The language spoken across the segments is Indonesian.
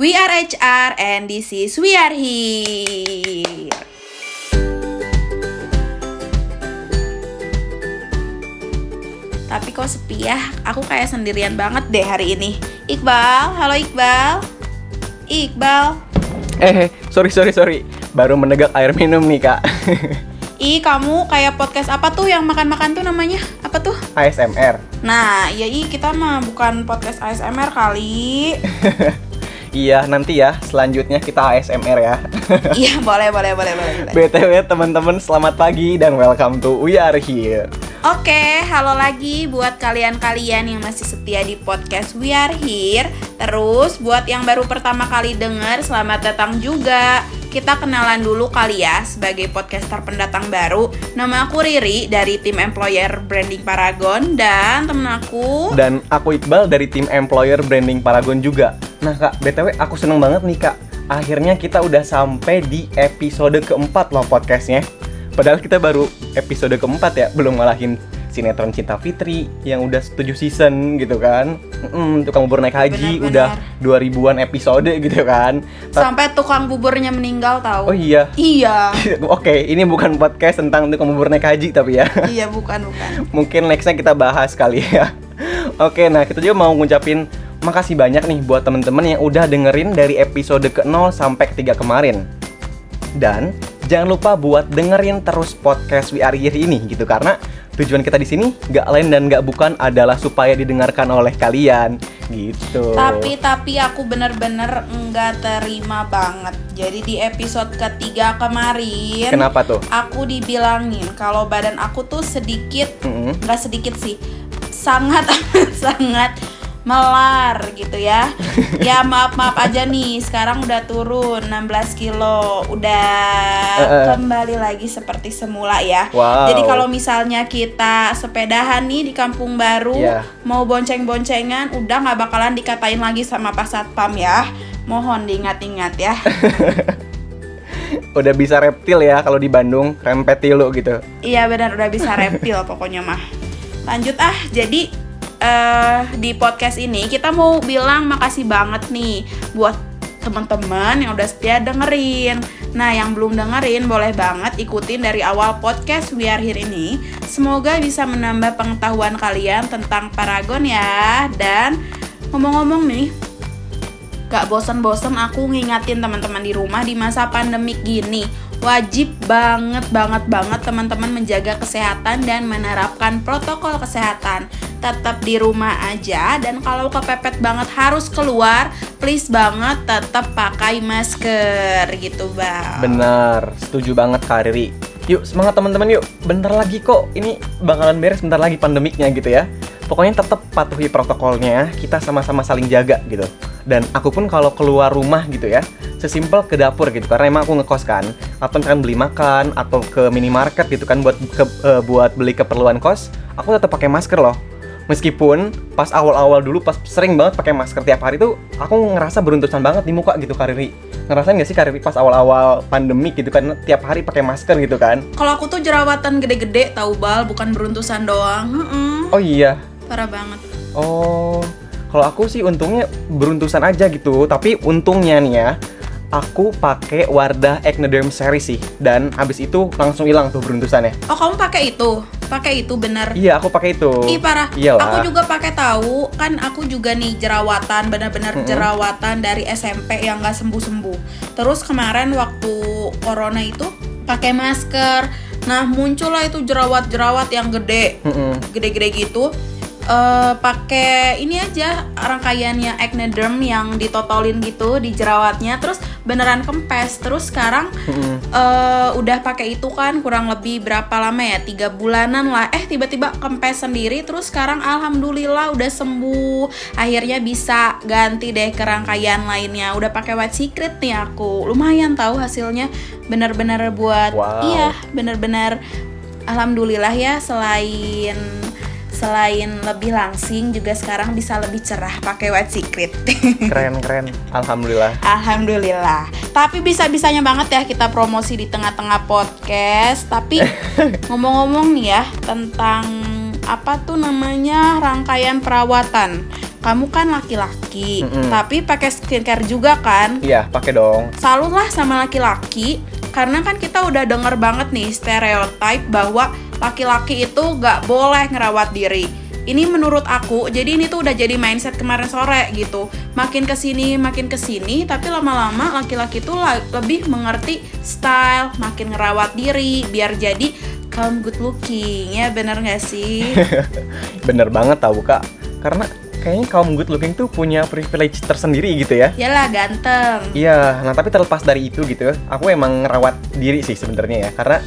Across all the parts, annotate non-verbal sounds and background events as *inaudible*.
We are HR and this is We Are Here. Tapi kok sepi ya? Aku kayak sendirian banget deh hari ini. Iqbal, halo Iqbal. Iqbal. Eh, sorry sorry sorry. Baru menegak air minum nih kak. *laughs* Ih, kamu kayak podcast apa tuh yang makan-makan tuh namanya? Apa tuh? ASMR. Nah, ya ih kita mah bukan podcast ASMR kali. *laughs* Iya, nanti ya selanjutnya kita ASMR ya. *laughs* Iya, boleh, boleh, boleh, boleh. boleh. BTW teman-teman selamat pagi dan welcome to We Are Here. Oke, halo lagi buat kalian-kalian yang masih setia di podcast We Are Here. Terus buat yang baru pertama kali denger, selamat datang juga. Kita kenalan dulu kali ya sebagai podcaster pendatang baru. Nama aku Riri dari tim employer branding Paragon dan temen aku Dan aku Iqbal dari tim Employer Branding Paragon juga. Nah kak, BTW aku seneng banget nih kak. Akhirnya kita udah sampai di episode keempat loh podcastnya. Padahal kita baru episode keempat ya, belum ngalahin sinetron Cinta Fitri yang udah 7 season gitu kan. Mm, tukang bubur naik haji Benar-benar. udah 2000-an episode gitu kan. Ta- sampai tukang buburnya meninggal tahu. Oh iya. Iya. *laughs* Oke, ini bukan podcast tentang tukang bubur naik haji tapi ya. *laughs* iya, bukan, bukan. Mungkin nextnya kita bahas kali *laughs* ya. Oke, nah kita juga mau ngucapin makasih banyak nih buat temen-temen yang udah dengerin dari episode ke-0 sampai ke-3 kemarin. Dan jangan lupa buat dengerin terus podcast We Are Here ini gitu karena tujuan kita di sini gak lain dan gak bukan adalah supaya didengarkan oleh kalian gitu. Tapi tapi aku bener-bener nggak terima banget. Jadi di episode ketiga kemarin kenapa tuh? aku dibilangin kalau badan aku tuh sedikit nggak sedikit sih sangat *laughs* sangat melar gitu ya *laughs* ya maaf maaf aja nih sekarang udah turun 16 kilo udah Eh, eh. kembali lagi seperti semula ya Wow. jadi kalau misalnya kita sepedahan nih di kampung baru Iya. mau bonceng-boncengan udah nggak bakalan dikatain lagi sama pas satpam ya mohon diingat-ingat ya *laughs* Udah bisa reptil ya kalau di Bandung, rempetilu gitu. Iya benar udah bisa reptil pokoknya mah. Lanjut ah, jadi eh di podcast ini kita mau bilang makasih banget nih buat teman-teman yang udah setia dengerin. Nah, yang belum dengerin boleh banget ikutin dari awal podcast We Are Here ini. Semoga bisa menambah pengetahuan kalian tentang Paragon ya. Dan ngomong-ngomong nih, Gak bosen-bosen aku ngingatin teman-teman di rumah di masa pandemik gini. Wajib banget banget banget teman-teman menjaga kesehatan dan menerapkan protokol kesehatan. Tetap di rumah aja dan kalau kepepet banget harus keluar, please banget tetap pakai masker gitu, Bang. Bener, setuju banget Kak Riri. Yuk semangat teman-teman yuk. Bentar lagi kok ini bakalan beres bentar lagi pandemiknya gitu ya. Pokoknya tetap patuhi protokolnya, kita sama-sama saling jaga gitu. Dan aku pun kalau keluar rumah gitu ya, sesimpel ke dapur gitu karena emang aku ngekos kan. Atau misalkan beli makan atau ke minimarket gitu kan buat ke, eh, buat beli keperluan kos, aku tetap pakai masker loh. Meskipun pas awal-awal dulu pas sering banget pakai masker tiap hari tuh aku ngerasa beruntusan banget di muka gitu Kariri. Ngerasain gak sih Kariri pas awal-awal pandemi gitu kan tiap hari pakai masker gitu kan? Kalau aku tuh jerawatan gede-gede tahu bal, bukan beruntusan doang. Mm-mm, Oh iya. parah banget. Oh. Kalau aku sih untungnya beruntusan aja gitu, tapi untungnya nih ya aku pakai Wardah Ecnoderm series sih dan habis itu langsung hilang tuh beruntusannya. Oh, kamu pakai itu? Pakai itu bener? Iya, aku pakai itu. Ih parah. Iyalah. Aku juga pakai tahu kan aku juga nih jerawatan benar-benar Mm-mm. jerawatan dari SMP yang nggak sembuh-sembuh. Terus kemarin waktu corona itu pakai masker. Nah muncullah itu jerawat-jerawat yang gede, gede-gede gitu. Eh pakai ini aja rangkaiannya Ecnoderm yang ditotolin gitu di jerawatnya terus beneran kempes. Terus sekarang Mm-mm. eh udah pakai itu kan kurang lebih berapa lama ya? Tiga bulanan lah. Eh tiba-tiba kempes sendiri terus sekarang alhamdulillah udah sembuh. Akhirnya bisa ganti deh ke rangkaian lainnya. Udah pakai white secret nih aku. Lumayan tahu hasilnya. Bener-bener buat Wow. iya bener-bener alhamdulillah ya selain selain lebih langsing juga sekarang bisa lebih cerah pakai white secret *laughs* Keren keren. Alhamdulillah. Alhamdulillah. Tapi bisa-bisanya banget ya kita promosi di tengah-tengah podcast. Tapi *laughs* ngomong-ngomong nih ya tentang apa tuh namanya rangkaian perawatan. kamu kan laki-laki, Mm-mm. tapi pakai skincare juga kan? Iya, pakai dong. Salut lah sama laki-laki, karena kan kita udah denger banget nih stereotype bahwa laki-laki itu gak boleh ngerawat diri. Ini menurut aku, jadi ini tuh udah jadi mindset kemarin sore gitu. Makin ke sini, makin ke sini, tapi lama-lama laki-laki tuh lebih mengerti style, makin ngerawat diri, biar jadi kaum good looking, ya bener gak sih? *laughs* Bener banget tau kak. Karena kayaknya kaum good looking tuh punya privilege tersendiri gitu ya. Yalah ganteng. Iya, nah tapi terlepas dari itu gitu, aku emang ngerawat diri sih sebenarnya ya, karena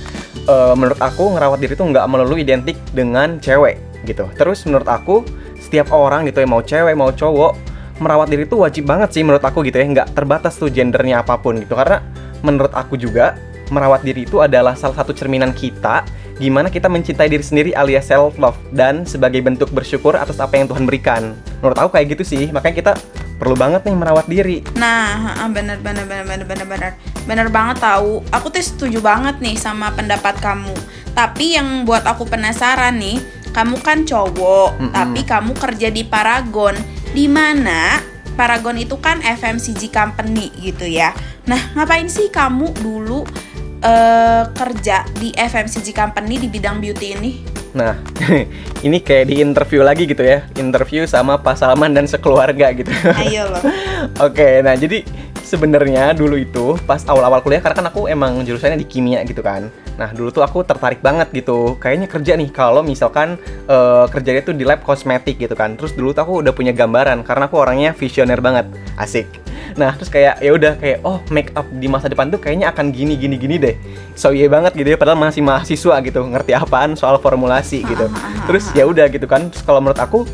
eh, menurut aku ngerawat diri tuh nggak melulu identik dengan cewek gitu. Terus menurut aku setiap orang gitu ya mau cewek mau cowok merawat diri tuh wajib banget sih menurut aku gitu ya, nggak terbatas tuh gendernya apa pun gitu. Karena menurut aku juga merawat diri itu adalah salah satu cerminan kita gimana kita mencintai diri sendiri alias self love dan sebagai bentuk bersyukur atas apa yang Tuhan berikan. Menurut aku kayak gitu sih, makanya kita perlu banget nih merawat diri. Nah, bener bener bener bener bener bener bener banget tahu. Aku tuh setuju banget nih sama pendapat kamu. Tapi yang buat aku penasaran nih, kamu kan cowok, Mm-mm. tapi kamu kerja di Paragon, di mana Paragon itu kan FMCG company gitu ya. Nah, ngapain sih kamu dulu eh, kerja di FMCG company di bidang beauty ini? Nah, *laughs* ini kayak di interview lagi gitu ya, interview sama Pak Salman dan sekeluarga gitu. Ayo loh. *laughs* Oke, nah jadi sebenarnya dulu itu pas awal-awal kuliah karena kan aku emang jurusannya di kimia gitu kan. Nah dulu tuh aku tertarik banget gitu, kayaknya kerja nih kalau misalkan eh, kerjanya tuh di lab kosmetik gitu kan. Terus dulu tuh aku udah punya gambaran karena aku orangnya visioner banget, asik. Nah terus kayak ya udah kayak oh make up di masa depan tuh kayaknya akan gini gini gini deh. So iya banget gitu ya, padahal masih mahasiswa gitu, ngerti apaan soal formulasi gitu. Terus ya udah gitu kan. Terus kalau menurut aku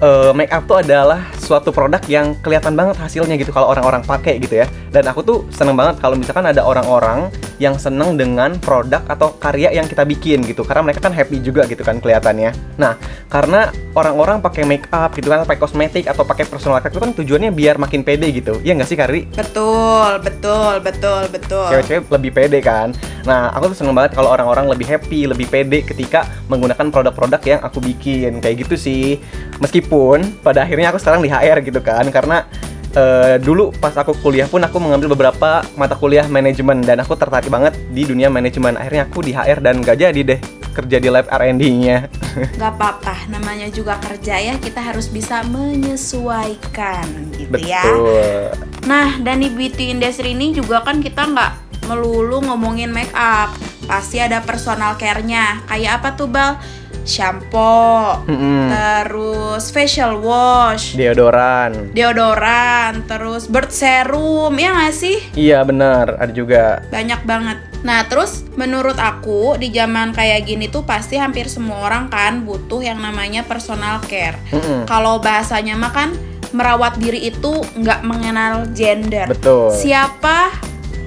eh, make up tuh adalah suatu produk yang kelihatan banget hasilnya gitu kalau orang-orang pakai gitu ya. Dan aku tuh seneng banget kalau misalkan ada orang-orang yang seneng dengan produk atau karya yang kita bikin gitu. Karena mereka kan happy juga gitu kan kelihatannya. Nah, karena orang-orang pakai make up gitu kan, pakai kosmetik atau pakai personal care itu kan tujuannya biar makin pede gitu. Iya nggak sih Kari? Betul, betul, betul, betul. Cewek-cewek lebih pede kan. Nah, aku tuh seneng banget kalau orang-orang lebih happy, lebih pede ketika menggunakan produk-produk yang aku bikin. Kayak gitu sih. Meskipun pada akhirnya aku sekarang di HR gitu kan, karena eh, dulu pas aku kuliah pun aku mengambil beberapa mata kuliah manajemen dan aku tertarik banget di dunia manajemen. Akhirnya aku di HR dan gak jadi deh kerja di lab R&D-nya. *laughs* Gak apa-apa, namanya juga kerja ya, kita harus bisa menyesuaikan gitu ya. Betul. Nah, dan di beauty industry ini juga kan kita nggak melulu ngomongin make up. Pasti ada personal care-nya. Kayak apa tuh, Bal? Shampoo, Mm-mm. terus facial wash, Deodoran. deodoran, terus bird serum, ya nggak sih? Iya benar, ada juga. Banyak banget. Nah, terus menurut aku di zaman kayak gini tuh pasti hampir semua orang kan butuh yang namanya personal care. Mm-mm. Kalau bahasanya mah kan merawat diri itu nggak mengenal gender. Betul. Siapa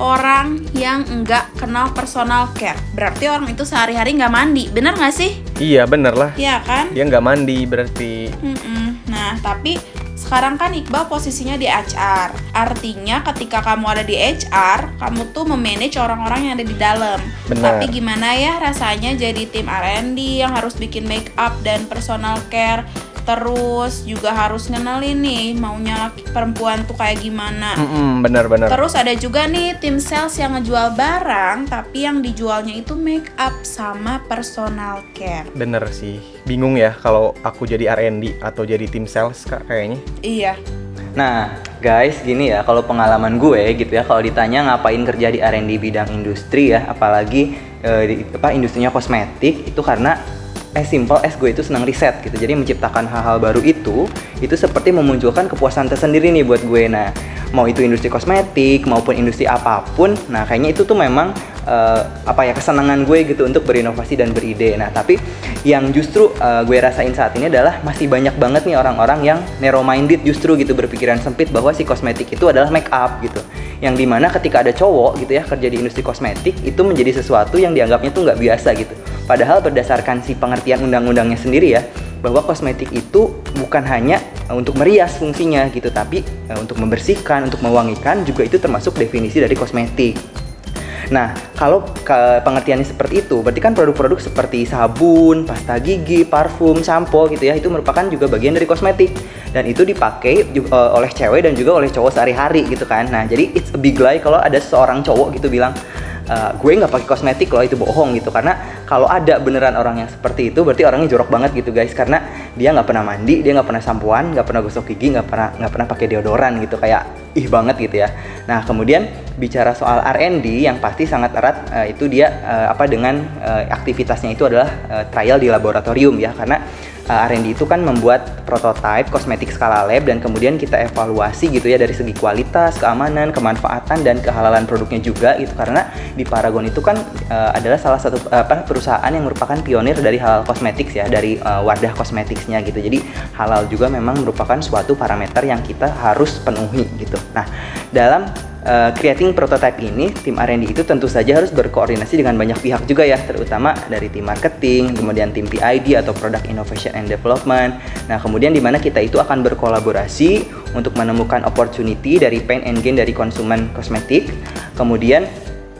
orang yang nggak kenal personal care? Berarti orang itu sehari-hari nggak mandi, bener nggak sih? Iya bener lah. Iya kan? Dia nggak mandi berarti. Mm-mm. Nah, tapi sekarang kan Iqbal posisinya di HR. Artinya ketika kamu ada di HR, kamu tuh memanage orang-orang yang ada di dalam. Benar. Tapi gimana ya rasanya jadi tim R&D yang harus bikin make up dan personal care terus juga harus ngenalin nih maunya laki perempuan tuh kayak gimana. Mm-mm, bener-bener. Terus ada juga nih tim sales yang ngejual barang tapi yang dijualnya itu make up sama personal care. Bener sih. Bingung ya kalau aku jadi R&D atau jadi tim sales kak kayaknya. Iya. Nah, guys, gini ya, kalau pengalaman gue gitu ya, kalau ditanya ngapain kerja di R&D bidang industri ya, apalagi eh, di apa industrinya kosmetik itu karena as simple as gue itu senang riset gitu. Jadi menciptakan hal-hal baru itu itu seperti memunculkan kepuasan tersendiri nih buat gue. Nah, mau itu industri kosmetik maupun industri apa pun, nah kayaknya itu tuh memang eh, apa ya kesenangan gue gitu untuk berinovasi dan beride. Nah, tapi yang justru eh, gue rasain saat ini adalah masih banyak banget nih orang-orang yang narrow minded justru gitu berpikiran sempit bahwa si kosmetik itu adalah make up gitu. Yang di mana ketika ada cowok gitu ya kerja di industri kosmetik itu menjadi sesuatu yang dianggapnya tuh nggak biasa gitu. Padahal berdasarkan si pengertian undang-undangnya sendiri ya bahwa kosmetik itu bukan hanya eh, untuk merias fungsinya gitu, tapi eh, untuk membersihkan, untuk mewangikan juga itu termasuk definisi dari kosmetik. Nah, kalau pengertiannya seperti itu, berarti kan produk-produk seperti sabun, pasta gigi, parfum, sampo gitu ya, itu merupakan juga bagian dari kosmetik. dan itu dipakai eh, oleh cewek dan juga oleh cowok sehari-hari gitu kan nah jadi it's a big lie kalau ada seorang cowok gitu bilang "Eh, gue nggak pakai kosmetik loh itu bohong gitu. Karena kalau ada beneran orang yang seperti itu berarti orangnya jorok banget gitu guys. Karena dia nggak pernah mandi dia nggak pernah sampoan nggak pernah gosok gigi nggak pernah nggak pernah pakai deodoran gitu. Kayak ih banget gitu ya. Nah kemudian bicara soal R&D yang pasti sangat erat eh, itu dia eh, apa dengan eh, aktivitasnya itu adalah eh, trial di laboratorium ya. Karena eh, R&D itu kan membuat prototipe kosmetik skala lab dan kemudian kita evaluasi gitu ya dari segi kualitas, keamanan, kemanfaatan dan kehalalan produknya juga gitu karena di Paragon itu kan eh, adalah salah satu eh, perusahaan yang merupakan pionir dari halal kosmetik ya dari eh, wadah kosmetiknya gitu. Jadi halal juga memang merupakan suatu parameter yang kita harus penuhi gitu. Nah, dalam uh, creating prototype ini, tim R&D itu tentu saja harus berkoordinasi dengan banyak pihak juga ya, terutama dari tim marketing, kemudian tim PID atau Product Innovation and Development. Nah, kemudian di mana kita itu akan berkolaborasi untuk menemukan opportunity dari pain and gain dari konsumen kosmetik. Kemudian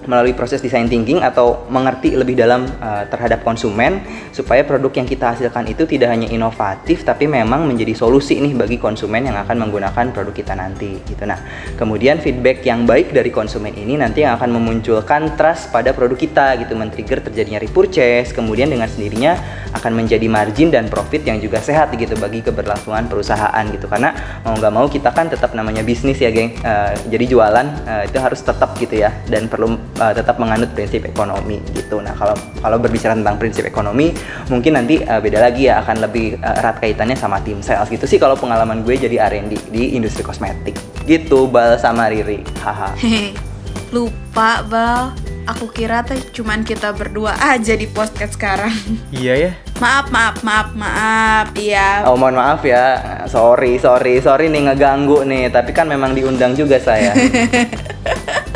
melalui proses design thinking atau mengerti lebih dalam uh, terhadap konsumen supaya produk yang kita hasilkan itu tidak hanya inovatif tapi memang menjadi solusi nih bagi konsumen yang akan menggunakan produk kita nanti gitu. Nah, kemudian feedback yang baik dari konsumen ini nanti yang akan memunculkan trust pada produk kita gitu, men-trigger terjadinya repurchase, kemudian dengan sendirinya akan menjadi margin dan profit yang juga sehat gitu bagi keberlangsungan perusahaan gitu. Karena mau nggak mau kita kan tetap namanya bisnis ya geng. Uh, jadi jualan uh, itu harus tetap gitu ya dan perlu uh, tetap menganut prinsip ekonomi gitu nah kalau kalau berbicara tentang prinsip ekonomi mungkin nanti uh, beda lagi ya akan lebih uh, erat kaitannya sama tim sales gitu sih kalau pengalaman gue jadi R&D di industri kosmetik gitu bal sama Riri haha. *laughs* Lupa, Bal. Aku kira teh cuman kita berdua aja di podcast sekarang. *laughs* Iya ya. Maaf, maaf, maaf, maaf. Iya. Oh mohon maaf ya, sorry sorry sorry nih ngeganggu nih, tapi kan memang diundang juga saya. *laughs*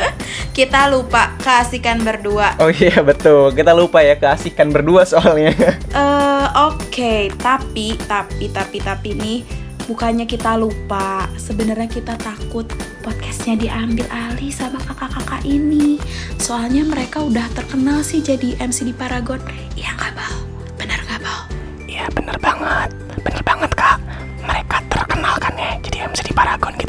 Kita lupa keasikan berdua. Oh iya betul. Kita lupa ya keasikan berdua soalnya. *laughs* Eh, oke, tapi tapi tapi tapi nih bukannya kita lupa, sebenarnya kita takut podcastnya diambil alih sama kakak-kakak ini. Soalnya mereka udah terkenal sih jadi MC di Paragon. Iya nggak Bal? Bener nggak Bal? Iya bener banget. Bener banget kak. Mereka terkenal kan ya. Jadi MC di Paragon kita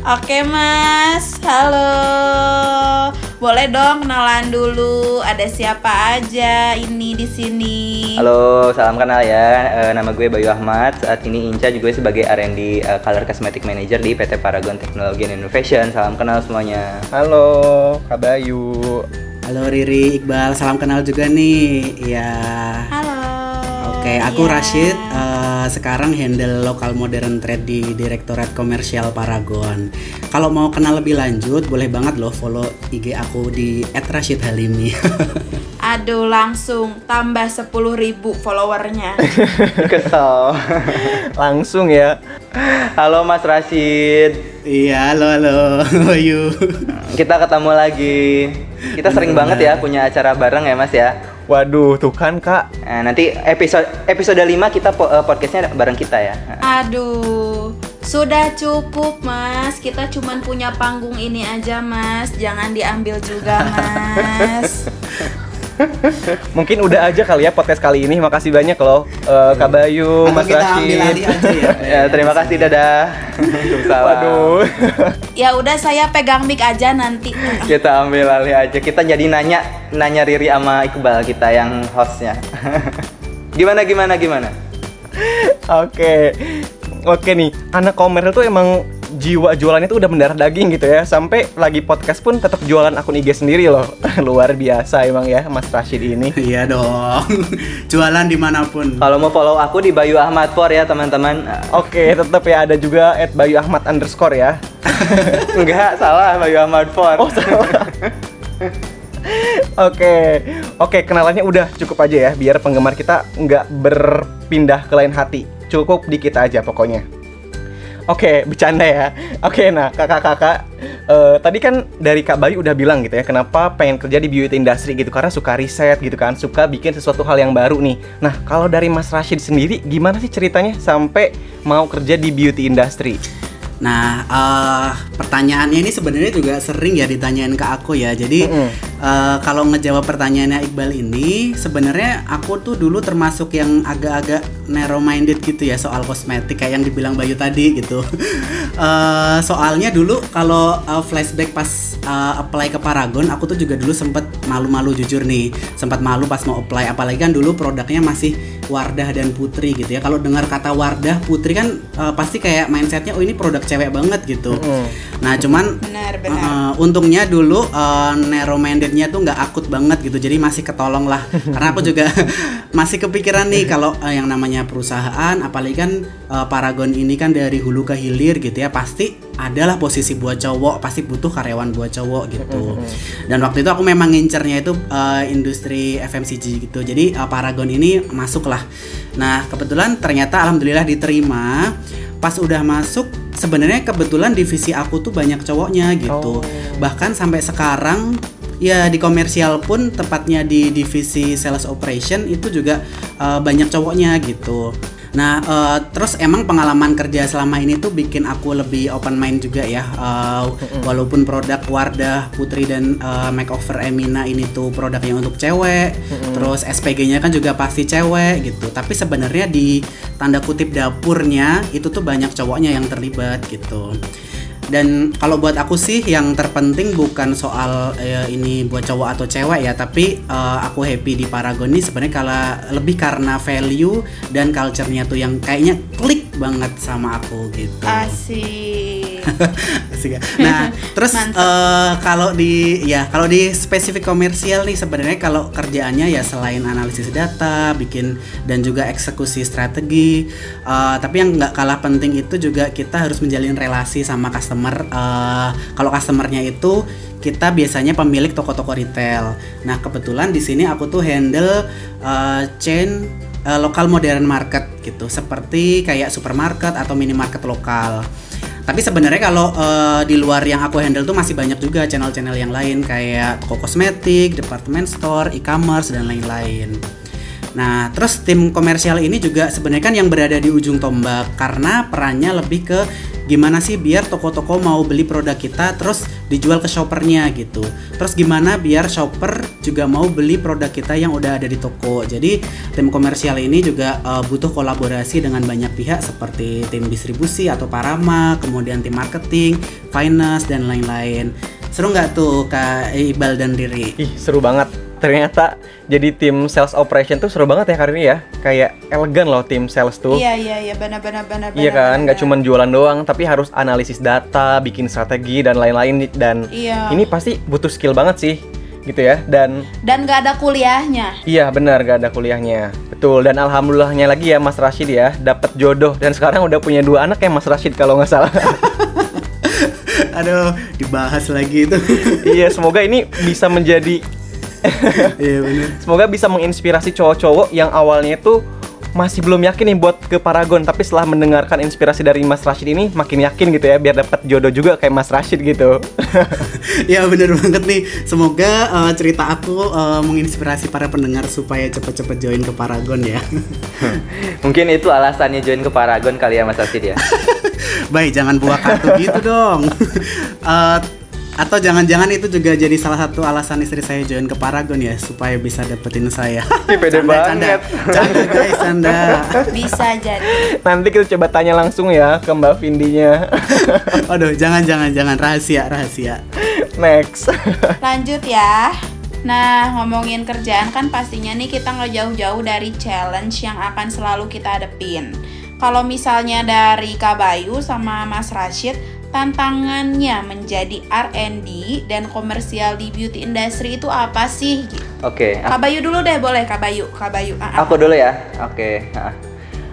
Oke, Mas. Halo. Boleh dong kenalan dulu. Ada siapa aja ini di sini? Halo, salam kenal ya. Eh, nama gue Bayu Ahmad. Saat ini Inca juga sebagai R&D eh, Color Cosmetic Manager di PT Paragon Technology and Innovation. Salam kenal semuanya. Halo, Kak Bayu. Halo Riri, Iqbal, salam kenal juga nih. Ya. Oke, aku Iya. Rashid. eh, sekarang handle lokal modern trade di Direktorat Komersial Paragon. Kalau mau kenal lebih lanjut, boleh banget loh follow IG aku di @rashidhalimi. *laughs* Aduh, langsung tambah 10.000 followernya. *laughs* Kesel. Langsung ya. Halo Mas Rashid. iya, halo halo. Bayu. Kita ketemu lagi. Kita sering banget ya punya acara bareng ya Mas ya. Waduh, tuh kan Kak. Nah, nanti episode episode 5 kita po- eh, podcastnya bareng kita ya. Aduh, sudah cukup, Mas. Kita cuman punya panggung ini aja, Mas. Jangan diambil juga, *laughs* Mas. *laughs* Mungkin udah aja kali ya podcast kali ini. Makasih banyak loh eh, Kak Bayu, Atau Mas kita ambil alih Rashid. aja ya. *laughs* Ya, terima kasih dadah. Waduh. *laughs* ya udah saya pegang mic aja nanti. Kita ambil alih aja. Kita jadi nanya nanya Riri sama Iqbal kita yang hostnya. gimana gimana gimana? Oke. Oke nih, anak komersil tuh emang jiwa jualannya tuh udah mendarah daging gitu ya. Sampai lagi podcast pun tetap jualan akun IG sendiri loh. *laughs* Luar biasa emang ya Mas Rashid ini. *laughs* Iya dong. Jualan di mana pun. Kalau mau follow aku di Bayu Ahmad For ya teman-teman. Oke, tetap ya ada juga at Bayu Ahmad underscore ya. *laughs* Enggak salah Bayu Ahmad For. Oh salah. Oke, oke kenalannya udah cukup aja ya, biar penggemar kita nggak berpindah ke lain hati. Cukup di kita aja pokoknya. Oke, bercanda ya. Oke, nah kakak-kakak, eh, tadi kan dari Kak Bayu udah bilang gitu ya, kenapa pengen kerja di beauty industry gitu, karena suka riset gitu kan, suka bikin sesuatu hal yang baru nih. Nah, kalau dari Mas Rashid sendiri, gimana sih ceritanya sampai mau kerja di beauty industry? Nah, eh, pertanyaannya ini sebenarnya juga sering ya ditanyain ke aku ya. Jadi eh, kalau ngejawab pertanyaannya Iqbal ini, sebenarnya aku tuh dulu termasuk yang agak-agak narrow minded gitu ya soal kosmetik kayak yang dibilang Bayu tadi gitu. *laughs* Eh, soalnya dulu kalau eh, flashback pas eh, apply ke Paragon, aku tuh juga dulu sempet malu-malu jujur nih, sempat malu pas mau apply. Apalagi kan dulu produknya masih Wardah dan Putri gitu ya. Kalau dengar kata Wardah, Putri kan eh, pasti kayak mindsetnya oh ini produk cewek banget gitu. Mm-mm. Nah cuman Benar, benar. Uh, untungnya dulu uh, narrow mindednya tuh nggak akut banget gitu jadi masih ketolong lah. *laughs* Karena aku juga *laughs* masih kepikiran nih kalau uh, yang namanya perusahaan apalagi kan uh, Paragon ini kan dari hulu ke hilir gitu ya pasti adalah posisi buat cowok pasti butuh karyawan buat cowok gitu. *laughs* Dan waktu itu aku memang ngincernya itu uh, industri FMCG gitu. Jadi uh, Paragon ini masuk lah nah kebetulan ternyata alhamdulillah diterima pas udah masuk sebenarnya kebetulan divisi aku tuh banyak cowoknya gitu Oh. bahkan sampai sekarang ya di komersial pun tepatnya di divisi sales operation itu juga uh, banyak cowoknya gitu nah uh, terus emang pengalaman kerja selama ini tuh bikin aku lebih open mind juga ya. Uh, walaupun produk Wardah Putri dan uh, Makeover Emina ini tuh produknya untuk cewek terus SPG-nya kan juga pasti cewek gitu. Tapi sebenarnya di tanda kutip dapurnya itu tuh banyak cowoknya yang terlibat gitu dan kalau buat aku sih yang terpenting bukan soal eh, ini buat cowok atau cewek ya tapi eh, aku happy di Paragon ini sebenarnya kalau lebih karena value dan culture-nya tuh yang kayaknya klik banget sama aku gitu Asik. *laughs* Ya. Nah, *laughs* terus eh, kalau di ya kalau di spesifik komersial nih sebenarnya kalau kerjaannya ya selain analisis data, bikin dan juga eksekusi strategi, eh, tapi yang nggak kalah penting itu juga kita harus menjalin relasi sama customer. Eh, kalau customernya itu kita biasanya pemilik toko-toko retail. Nah, kebetulan di sini aku tuh handle eh, chain eh, lokal modern market gitu, seperti kayak supermarket atau minimarket lokal. Tapi sebenarnya kalau eh, di luar yang aku handle tuh masih banyak juga channel-channel yang lain kayak toko kosmetik, department store, e-commerce dan lain-lain. Nah, terus tim komersial ini juga sebenarnya kan yang berada di ujung tombak karena perannya lebih ke gimana sih biar toko-toko mau beli produk kita terus dijual ke shoppernya gitu. Terus gimana biar shopper juga mau beli produk kita yang udah ada di toko. Jadi tim komersial ini juga eh, butuh kolaborasi dengan banyak pihak seperti tim distribusi atau parama, kemudian tim marketing, finance dan lain-lain. Seru nggak tuh Kak Iqbal dan Riri? Ih, seru banget. Ternyata jadi tim sales operation tuh seru banget ya kali ini ya. Kayak elegan loh tim sales tuh. Iya iya iya benar benar benar. Iya kan, nggak cuma jualan doang, tapi harus analisis data, bikin strategi dan lain-lain dan Iya. ini pasti butuh skill banget sih, gitu ya. Dan dan gak ada kuliahnya. iya benar gak ada kuliahnya, betul. Dan alhamdulillahnya lagi ya Mas Rashid ya, dapat jodoh dan sekarang udah punya dua anak ya Mas Rashid kalau nggak salah. *laughs* Aduh, dibahas lagi itu. iya, semoga ini bisa menjadi, *laughs* Iya bener. semoga bisa menginspirasi cowok-cowok yang awalnya itu masih belum yakin nih buat ke Paragon, tapi setelah mendengarkan inspirasi dari Mas Rashid ini makin yakin gitu ya, biar dapat jodoh juga kayak Mas Rashid gitu. *laughs* ya bener banget nih. Semoga eh, cerita aku eh, menginspirasi para pendengar supaya cepet-cepet join ke Paragon ya. *laughs* Mungkin itu alasannya join ke Paragon kali ya Mas Rashid ya. Baik, jangan buah kartu gitu dong. Eh, atau jangan-jangan itu juga jadi salah satu alasan istri saya join ke Paragon ya supaya bisa dapetin saya. *laughs* Pede Canda, canda. banget. Canda guys, canda. Bisa jadi. Nanti kita coba tanya langsung ya ke Mbak Vindinya. *laughs* Aduh, jangan jangan jangan rahasia, rahasia. Next. *laughs* Lanjut ya. Nah, ngomongin kerjaan kan pastinya nih kita nggak jauh-jauh dari challenge yang akan selalu kita hadepin. Kalau misalnya dari Kak Bayu sama Mas Rashid, tantangannya menjadi R&D dan komersial di beauty industry itu apa sih? Oke, Kak Bayu dulu deh, boleh Kak Bayu, Kak Bayu. Ah, ah. Aku dulu ya. Oke. nah.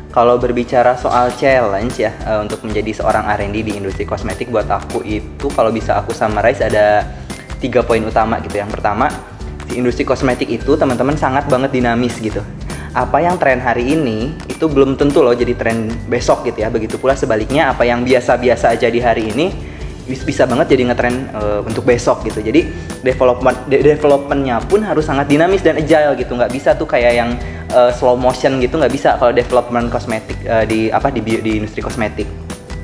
Kalau berbicara soal challenge ya eh, untuk menjadi seorang R&D di industri kosmetik buat aku itu kalau bisa aku summarize ada tiga poin utama gitu. Yang pertama di industri kosmetik itu teman-teman sangat banget dinamis gitu. Apa yang tren hari ini itu belum tentu loh jadi tren besok gitu ya. Begitu pula sebaliknya apa yang biasa-biasa aja di hari ini bis- bisa banget jadi ngetren eh, untuk besok gitu. Jadi development de- developmentnya pun harus sangat dinamis dan agile gitu. Nggak bisa tuh kayak yang eh, slow motion gitu nggak bisa kalau development kosmetik eh, di apa di di industri kosmetik.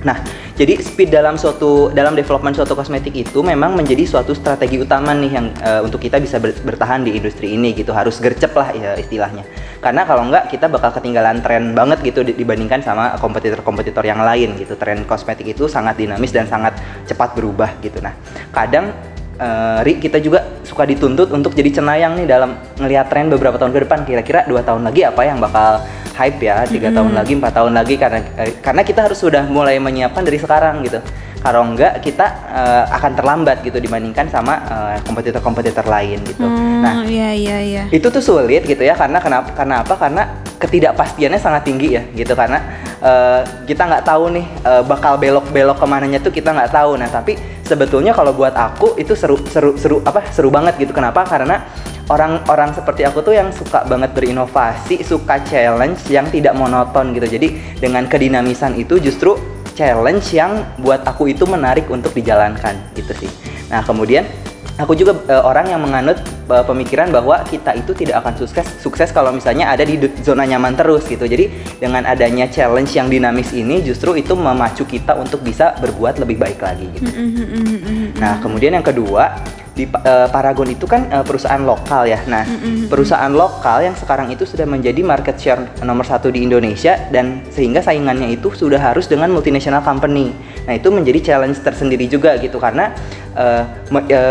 Nah, jadi speed dalam suatu dalam development suatu kosmetik itu memang menjadi suatu strategi utama nih yang uh, untuk kita bisa ber- bertahan di industri ini gitu. Harus gercep lah ya istilahnya. Karena kalau enggak kita bakal ketinggalan tren banget gitu di- dibandingkan sama kompetitor-kompetitor yang lain gitu. Tren kosmetik itu sangat dinamis dan sangat cepat berubah gitu. Nah, kadang uh, Ri kita juga suka dituntut untuk jadi cenayang nih dalam ngelihat tren beberapa tahun ke depan. Kira-kira dua tahun lagi apa yang bakal hype ya tiga tahun lagi empat tahun lagi karena eh, karena kita harus sudah mulai menyiapkan dari sekarang gitu kalau enggak kita eh, akan terlambat gitu dibandingkan sama eh, kompetitor-kompetitor lain gitu. Nah Hmm, iya iya iya. itu tuh sulit gitu ya karena kenapa karena apa? Karena ketidakpastiannya sangat tinggi ya gitu. Karena eh, kita nggak tahu nih eh, bakal belok-belok ke mananya tuh kita nggak tahu. Nah tapi sebetulnya kalau buat aku itu seru seru seru apa? Seru banget gitu. Kenapa? Karena orang-orang seperti aku tuh yang suka banget berinovasi suka challenge yang tidak monoton gitu. Jadi dengan kedinamisan itu justru challenge yang buat aku itu menarik untuk dijalankan gitu sih nah kemudian aku juga eh, orang yang menganut eh, pemikiran bahwa kita itu tidak akan sukses sukses kalau misalnya ada di zona nyaman terus gitu. Jadi dengan adanya challenge yang dinamis ini justru itu memacu kita untuk bisa berbuat lebih baik lagi gitu. Nah, kemudian yang kedua di eh, Paragon itu kan eh, perusahaan lokal ya. Nah, perusahaan lokal yang sekarang itu sudah menjadi market share nomor satu di Indonesia dan sehingga saingannya itu sudah harus dengan multinational company. Nah, itu menjadi challenge tersendiri juga gitu karena eh,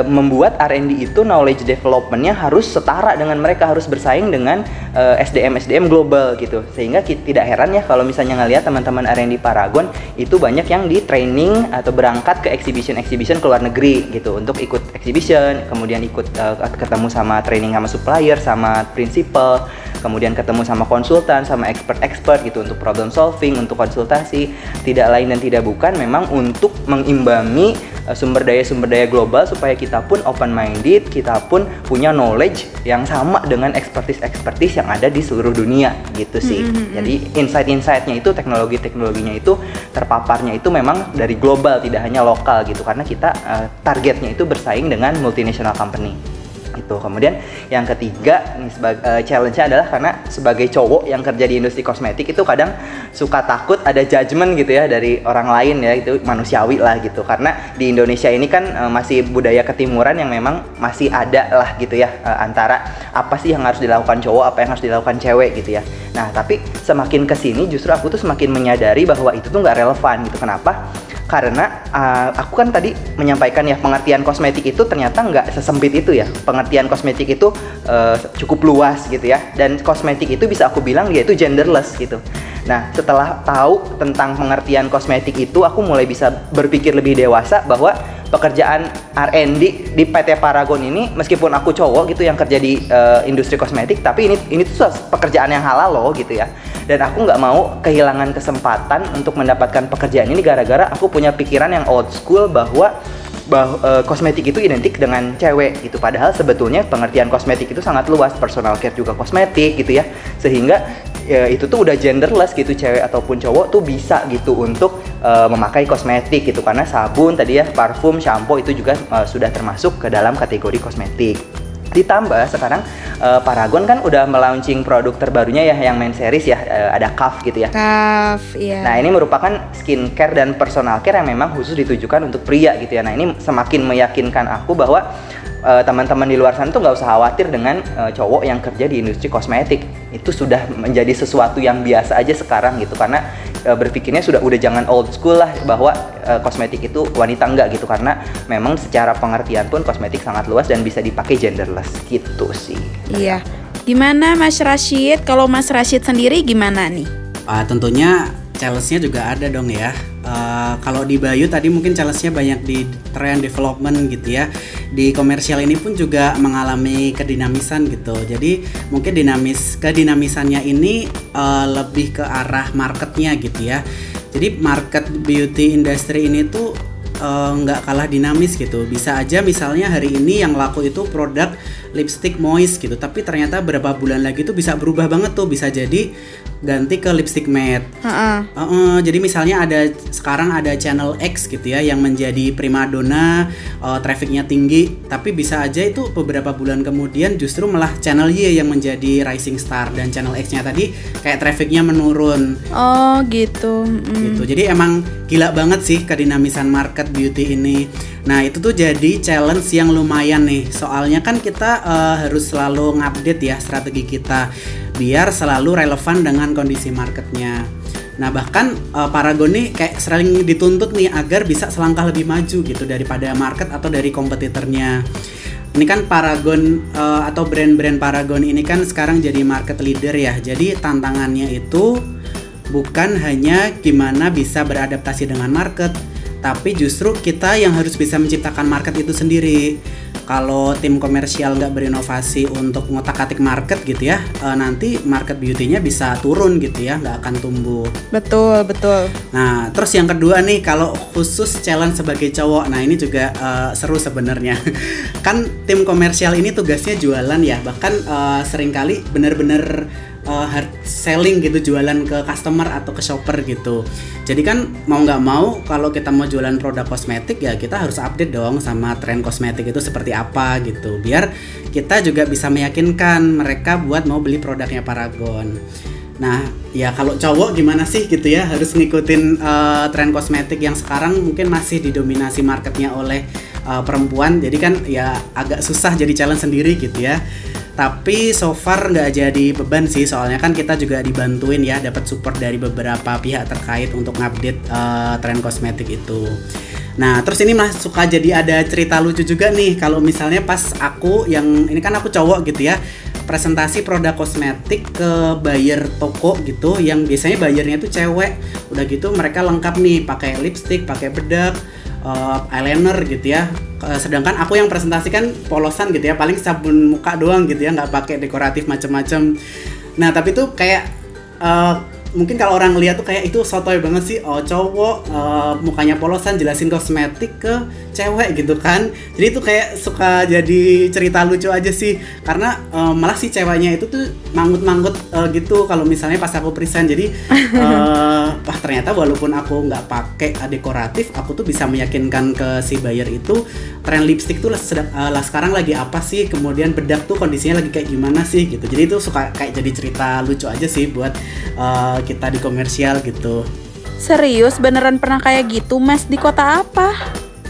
membuat R&D itu knowledge developmentnya harus setara dengan mereka harus bersaing dengan eh, SDM SDM global gitu. Sehingga ki- tidak heran ya kalau misalnya ngelihat teman-teman R&D Paragon itu banyak yang di training atau berangkat ke exhibition-exhibition ke luar negeri gitu untuk ikut exhibition, kemudian ikut eh, ketemu sama training sama supplier, sama principal, kemudian ketemu sama konsultan, sama expert-expert gitu untuk problem solving, untuk konsultasi, tidak lain dan tidak bukan memang untuk mengimbangi eh, sumber daya sumber daya global supaya kita pun open minded, kita pun punya knowledge yang sama dengan expertise-expertise yang ada di seluruh dunia gitu sih. Jadi insight-insightnya itu teknologi-teknologinya itu terpaparnya itu memang dari global tidak hanya lokal gitu. Karena kita eh, targetnya itu bersaing dengan multinational company itu kemudian yang ketiga nih sebagai challenge-nya adalah karena sebagai cowok yang kerja di industri kosmetik itu kadang suka takut ada judgement gitu ya dari orang lain ya itu manusiawi lah gitu. Karena di Indonesia ini kan eh, masih budaya ketimuran yang memang masih ada lah gitu ya eh, antara apa sih yang harus dilakukan cowok apa yang harus dilakukan cewek gitu ya. Nah tapi semakin ke sini justru aku tuh semakin menyadari bahwa itu tuh nggak relevan gitu. Kenapa karena uh, aku kan tadi menyampaikan ya pengertian kosmetik itu ternyata nggak sesempit itu ya. Pengertian kosmetik itu uh, cukup luas gitu ya. Dan kosmetik itu bisa aku bilang dia itu genderless gitu. Nah setelah tahu tentang pengertian kosmetik itu aku mulai bisa berpikir lebih dewasa bahwa pekerjaan R&D di PT Paragon ini meskipun aku cowok gitu yang kerja di uh, industri kosmetik tapi ini ini tuh pekerjaan yang halal loh gitu ya. Dan aku nggak mau kehilangan kesempatan untuk mendapatkan pekerjaan ini gara-gara aku punya pikiran yang old school bahwa bah, eh, kosmetik itu identik dengan cewek gitu. Padahal sebetulnya pengertian kosmetik itu sangat luas personal care juga kosmetik gitu ya. Sehingga ya, itu tuh udah genderless gitu cewek ataupun cowok tuh bisa gitu untuk eh, memakai kosmetik gitu. Karena sabun tadi ya parfum shampoo itu juga eh, sudah termasuk ke dalam kategori kosmetik ditambah sekarang eh, Paragon kan udah melaunching produk terbarunya ya yang main series ya eh, ada Cuff gitu ya Kaf, iya. Nah ini merupakan skincare dan personal care yang memang khusus ditujukan untuk pria gitu ya. Nah ini semakin meyakinkan aku bahwa eh, teman-teman di luar sana tuh nggak usah khawatir dengan eh, cowok yang kerja di industri kosmetik. Itu sudah menjadi sesuatu yang biasa aja sekarang gitu karena eh, berpikirnya sudah udah jangan old school lah bahwa eh, kosmetik itu wanita enggak gitu karena memang secara pengertian pun kosmetik sangat luas dan bisa dipakai genderless gitu sih. Iya. Gimana Mas Rashid? Kalau Mas Rashid sendiri gimana nih? Ah, tentunya challenge-nya juga ada dong ya. Eh, kalau di Bayu tadi mungkin challenge-nya banyak di trend development gitu ya. Di komersial ini pun juga mengalami kedinamisan gitu. Jadi mungkin dinamis kedinamisannya ini eh, lebih ke arah marketnya gitu ya. Jadi market beauty industry ini tuh eh, nggak kalah dinamis gitu. Bisa aja misalnya hari ini yang laku itu produk lipstick moist gitu, tapi ternyata berapa bulan lagi tuh bisa berubah banget tuh, bisa jadi ganti ke lipstick matte. Heeh. Uh, jadi misalnya ada sekarang ada channel X gitu ya yang menjadi primadona, uh, trafficnya tinggi, tapi bisa aja itu beberapa bulan kemudian justru malah channel Y yang menjadi rising star dan channel X-nya tadi kayak trafficnya menurun Oh gitu. Mm. gitu. Jadi emang gila banget sih kedinamisan market beauty ini. Nah itu tuh jadi challenge yang lumayan nih. Soalnya kan kita uh, harus selalu ngupdate ya strategi kita biar selalu relevan dengan kondisi marketnya. Nah bahkan uh, Paragon nih kayak sering dituntut nih agar bisa selangkah lebih maju gitu daripada market atau dari kompetitornya. Ini kan Paragon uh, atau brand-brand Paragon ini kan sekarang jadi market leader ya. Jadi tantangannya itu bukan hanya gimana bisa beradaptasi dengan market, tapi justru kita yang harus bisa menciptakan market itu sendiri. Kalau tim komersial nggak berinovasi untuk ngotak-atik market gitu ya, eh, nanti market beauty-nya bisa turun gitu ya, nggak akan tumbuh. Betul betul. Nah, terus yang kedua nih, kalau khusus challenge sebagai cowok, nah ini juga eh, seru sebenarnya. *laughs* kan tim komersial ini tugasnya jualan ya, bahkan eh, sering kali bener-bener eh, hard selling gitu, jualan ke customer atau ke shopper gitu. Jadi kan mau nggak mau, kalau kita mau jualan produk kosmetik ya kita harus update dong sama tren kosmetik itu seperti apa gitu, biar kita juga bisa meyakinkan mereka buat mau beli produknya Paragon. Nah, ya kalau cowok gimana sih gitu ya harus ngikutin eh, tren kosmetik yang sekarang mungkin masih didominasi marketnya oleh eh, perempuan. Jadi kan ya agak susah jadi challenge sendiri gitu ya. Tapi so far nggak jadi beban sih soalnya kan kita juga dibantuin ya dapat support dari beberapa pihak terkait untuk ngupdate eh, tren kosmetik itu. Nah, terus ini mah suka jadi ada cerita lucu juga nih kalau misalnya pas aku yang ini kan aku cowok gitu ya presentasi produk kosmetik ke buyer toko gitu yang biasanya bayarnya tuh cewek udah gitu mereka lengkap nih pakai lipstick pakai bedak eh, eyeliner gitu ya. Eh, sedangkan aku yang presentasikan polosan gitu ya paling sabun muka doang gitu ya nggak pakai dekoratif macam-macam nah tapi tuh kayak eh, mungkin kalau orang lihat tuh kayak itu sotoy banget sih. Oh cowok eh, mukanya polosan jelasin kosmetik ke cewek gitu kan. Jadi itu kayak suka jadi cerita lucu aja sih. Karena eh, malah si ceweknya itu tuh manggut-manggut eh, gitu. Kalau misalnya pas aku present jadi *laughs* eh, wah ternyata walaupun aku nggak pakai dekoratif aku tuh bisa meyakinkan ke si buyer itu tren lipstick tuh lah, sedang- eh, lah sekarang lagi apa sih? Kemudian bedak tuh kondisinya lagi kayak gimana sih gitu. Jadi itu suka kayak jadi cerita lucu aja sih buat eh, kita di komersial gitu. Serius? Beneran pernah kayak gitu mas? Di kota apa?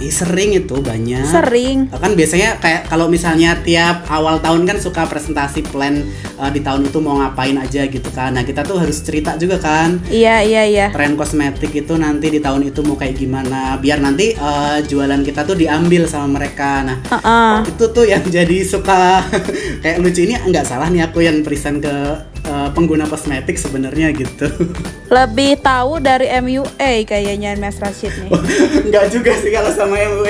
Sering itu banyak Sering. kan biasanya kayak kalau misalnya tiap awal tahun kan suka presentasi plan eh, di tahun itu mau ngapain aja gitu kan nah kita tuh harus cerita juga kan Iya iya iya. tren kosmetik itu nanti di tahun itu mau kayak gimana biar nanti eh, jualan kita tuh diambil sama mereka nah Heeh. itu tuh yang *laughs* jadi suka *laughs* kayak lucu ini nggak salah nih aku yang present ke eh, pengguna kosmetik sebenarnya gitu *laughs* Lebih tahu dari MUA kayaknya Mas Rashid nih. *laughs* nggak juga sih kalau sama MW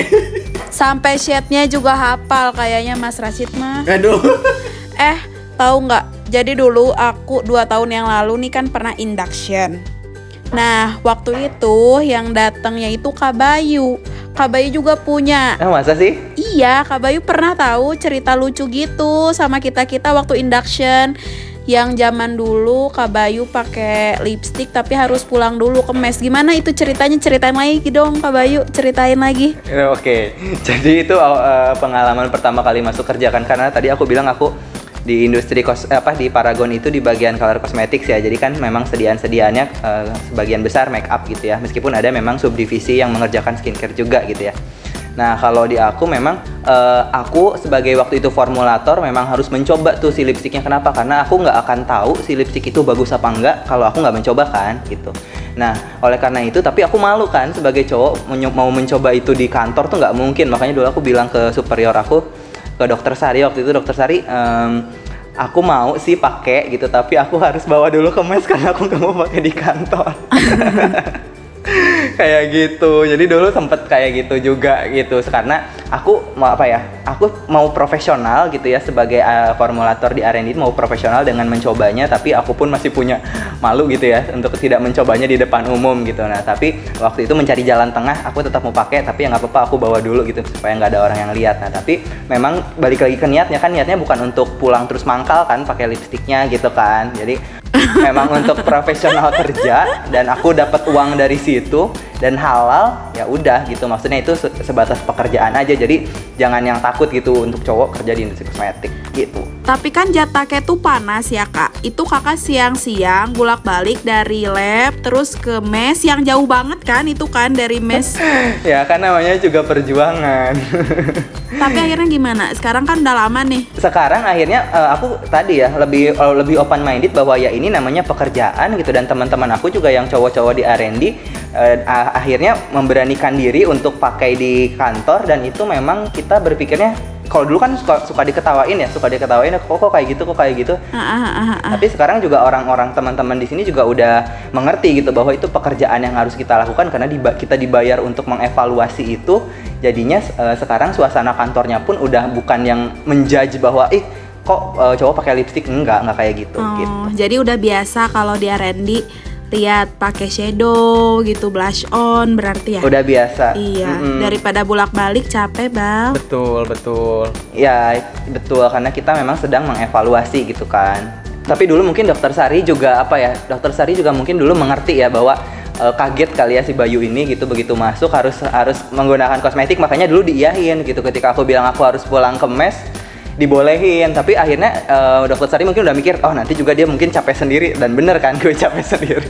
Sampai shade-nya juga hafal kayaknya Mas Rashid mah. aduh *laughs* Eh, tahu nggak? Jadi dulu aku dua tahun yang lalu nih kan pernah induction. Nah, waktu itu yang datangnya itu Kak Bayu. Kak Bayu juga punya. Ah masa sih? Iya, Kak Bayu pernah tahu cerita lucu gitu sama kita-kita waktu induction. Yang zaman dulu Kak Bayu pakai lipstick tapi harus pulang dulu ke mes. Gimana itu ceritanya? Ceritain lagi dong Kak Bayu, ceritain lagi. Ya, Oke, *laughs* jadi itu uh, pengalaman pertama kali masuk kerja kan karena tadi aku bilang aku di industri kos eh, apa di Paragon itu di bagian color cosmetics ya. Jadi kan memang sediaan-sediaannya uh, sebagian besar make up gitu ya. Meskipun ada memang subdivisi yang mengerjakan skincare juga gitu ya. Nah, kalau di aku memang eh, aku sebagai waktu itu formulator memang harus mencoba tuh si lipstiknya kenapa? Karena aku nggak akan tahu si lipstik itu bagus apa enggak kalau aku nggak mencoba kan gitu. Nah, oleh karena itu tapi aku malu kan sebagai cowok mau mencoba itu di kantor tuh nggak mungkin. Makanya dulu aku bilang ke superior aku ke dokter Sari waktu itu dokter Sari em, aku mau sih pakai gitu tapi aku harus bawa dulu ke mes *laughs* karena aku nggak mau pakai di kantor. *laughs* *laughs* kayak gitu. Jadi dulu sempet kayak gitu juga gitu. Karena aku mau apa ya aku mau profesional gitu ya sebagai uh, formulator di R&D mau profesional dengan mencobanya tapi aku pun masih punya malu gitu ya untuk tidak mencobanya di depan umum gitu. Nah tapi waktu itu mencari jalan tengah aku tetap mau pakai tapi ya nggak apa-apa aku bawa dulu gitu supaya nggak ada orang yang lihat. Nah tapi memang balik lagi ke niatnya kan niatnya bukan untuk pulang terus mangkal kan pakai lipstiknya gitu kan. Jadi *laughs* memang untuk profesional kerja dan aku dapat uang dari situ dan halal ya udah gitu. Maksudnya itu se- sebatas pekerjaan aja. Jadi jangan yang takut gitu untuk cowok kerja di industri kosmetik gitu. Tapi kan jataknya tuh panas ya kak. Itu kakak siang-siang bolak-balik dari lab Terus ke mes yang jauh banget kan Itu kan dari mes. *laughs* Ya kan namanya juga perjuangan. *laughs* Tapi akhirnya gimana? Sekarang kan udah lama nih. Sekarang akhirnya eh, aku tadi ya lebih eh, lebih open minded bahwa ya ini namanya pekerjaan gitu. Dan teman-teman aku juga yang cowok-cowok di R&D eh, akhirnya memberanikan diri untuk pakai di kantor dan itu memang kita berpikirnya kalau dulu kan suka, suka diketawain ya suka diketawain kok kok kayak gitu kok kayak gitu Ah, ah, ah, tapi sekarang juga orang-orang teman-teman di sini juga udah mengerti gitu bahwa itu pekerjaan yang harus kita lakukan karena diba- kita dibayar untuk mengevaluasi itu. Jadinya eh, sekarang suasana kantornya pun udah bukan yang menjudge bahwa ih kok eh, cowok pakai lipstick enggak enggak kayak gitu Oh, gitu. jadi udah biasa kalau di R&D lihat pakai shadow gitu blush on berarti ya. Udah biasa. Iya, Mm-mm. daripada bolak-balik capek, Bal. Betul, betul. Ya betul karena kita memang sedang mengevaluasi gitu kan. Tapi dulu mungkin dokter Sari juga apa ya? Dokter Sari juga mungkin dulu mengerti ya bahwa eh, kaget kali ya si Bayu ini gitu begitu masuk harus harus menggunakan kosmetik makanya dulu diiyahin gitu ketika aku bilang aku harus pulang ke mes dibolehin. Tapi akhirnya eh, dokter Sari mungkin udah mikir oh nanti juga dia mungkin capek sendiri. Dan bener kan *laughs* gue capek sendiri.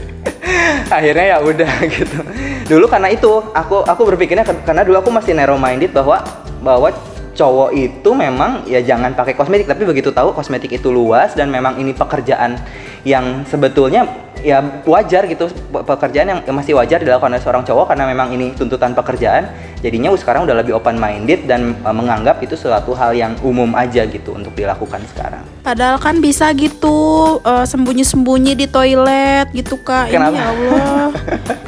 Akhirnya ya udah *laughs* gitu. Dulu karena itu aku aku berpikirnya karena dulu aku masih narrow minded bahwa bahwa cowok itu memang ya jangan pakai kosmetik. Tapi begitu tahu kosmetik itu luas dan memang ini pekerjaan yang sebetulnya ya wajar gitu pe- pekerjaan yang masih wajar dilakukan oleh seorang cowok karena memang ini tuntutan pekerjaan jadinya sekarang udah lebih open minded dan eh, menganggap itu suatu hal yang umum aja gitu untuk dilakukan sekarang Padahal kan bisa gitu eh, sembunyi-sembunyi di toilet gitu kak. Ini Kenapa? ya Allah.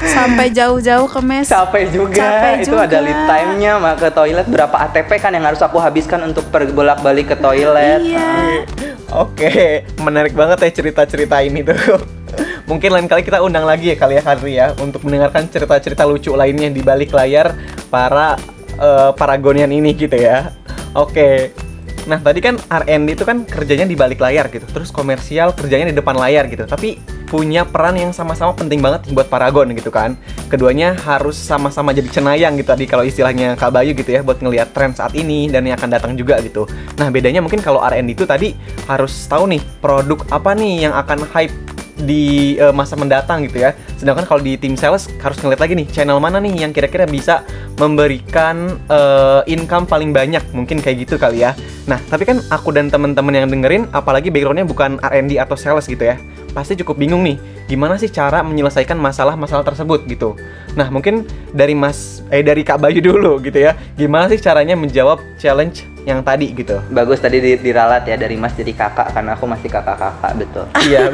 Sampai jauh-jauh ke mes. capek juga Capek itu ada juga. lead time-nya mah ke toilet berapa ATP kan yang harus aku habiskan untuk bolak-balik ke toilet Iya. Oke, menarik banget ya cerita-cerita ini tuh. *laughs* Mungkin lain kali kita undang lagi ya kali ya Harry ya untuk mendengarkan cerita-cerita lucu lainnya di balik layar para eh, paragonian ini gitu ya. Oke. Nah, tadi kan R&D itu kan kerjanya di balik layar gitu. Terus komersial kerjanya di depan layar gitu. Tapi punya peran yang sama-sama penting banget buat Paragon gitu kan. Keduanya harus sama-sama jadi cenayang gitu tadi kalau istilahnya Kak Bayu gitu ya buat ngelihat tren saat ini dan yang akan datang juga gitu. Nah, bedanya mungkin kalau R&D itu tadi harus tahu nih produk apa nih yang akan hype di eh, masa mendatang gitu ya. Sedangkan kalau di tim sales harus ngeliat lagi nih channel mana nih yang kira-kira bisa memberikan eh, income paling banyak mungkin kayak gitu kali ya. Nah tapi kan aku dan teman-teman yang dengerin apalagi backgroundnya bukan R&D atau sales gitu ya pasti cukup bingung nih gimana sih cara menyelesaikan masalah-masalah tersebut gitu. Nah mungkin dari Mas eh dari Kak Bayu dulu gitu ya gimana sih caranya menjawab challenge yang tadi gitu. bagus tadi di- diralat ya dari mas jadi kakak karena aku masih kakak-kakak betul *laughs* Iya.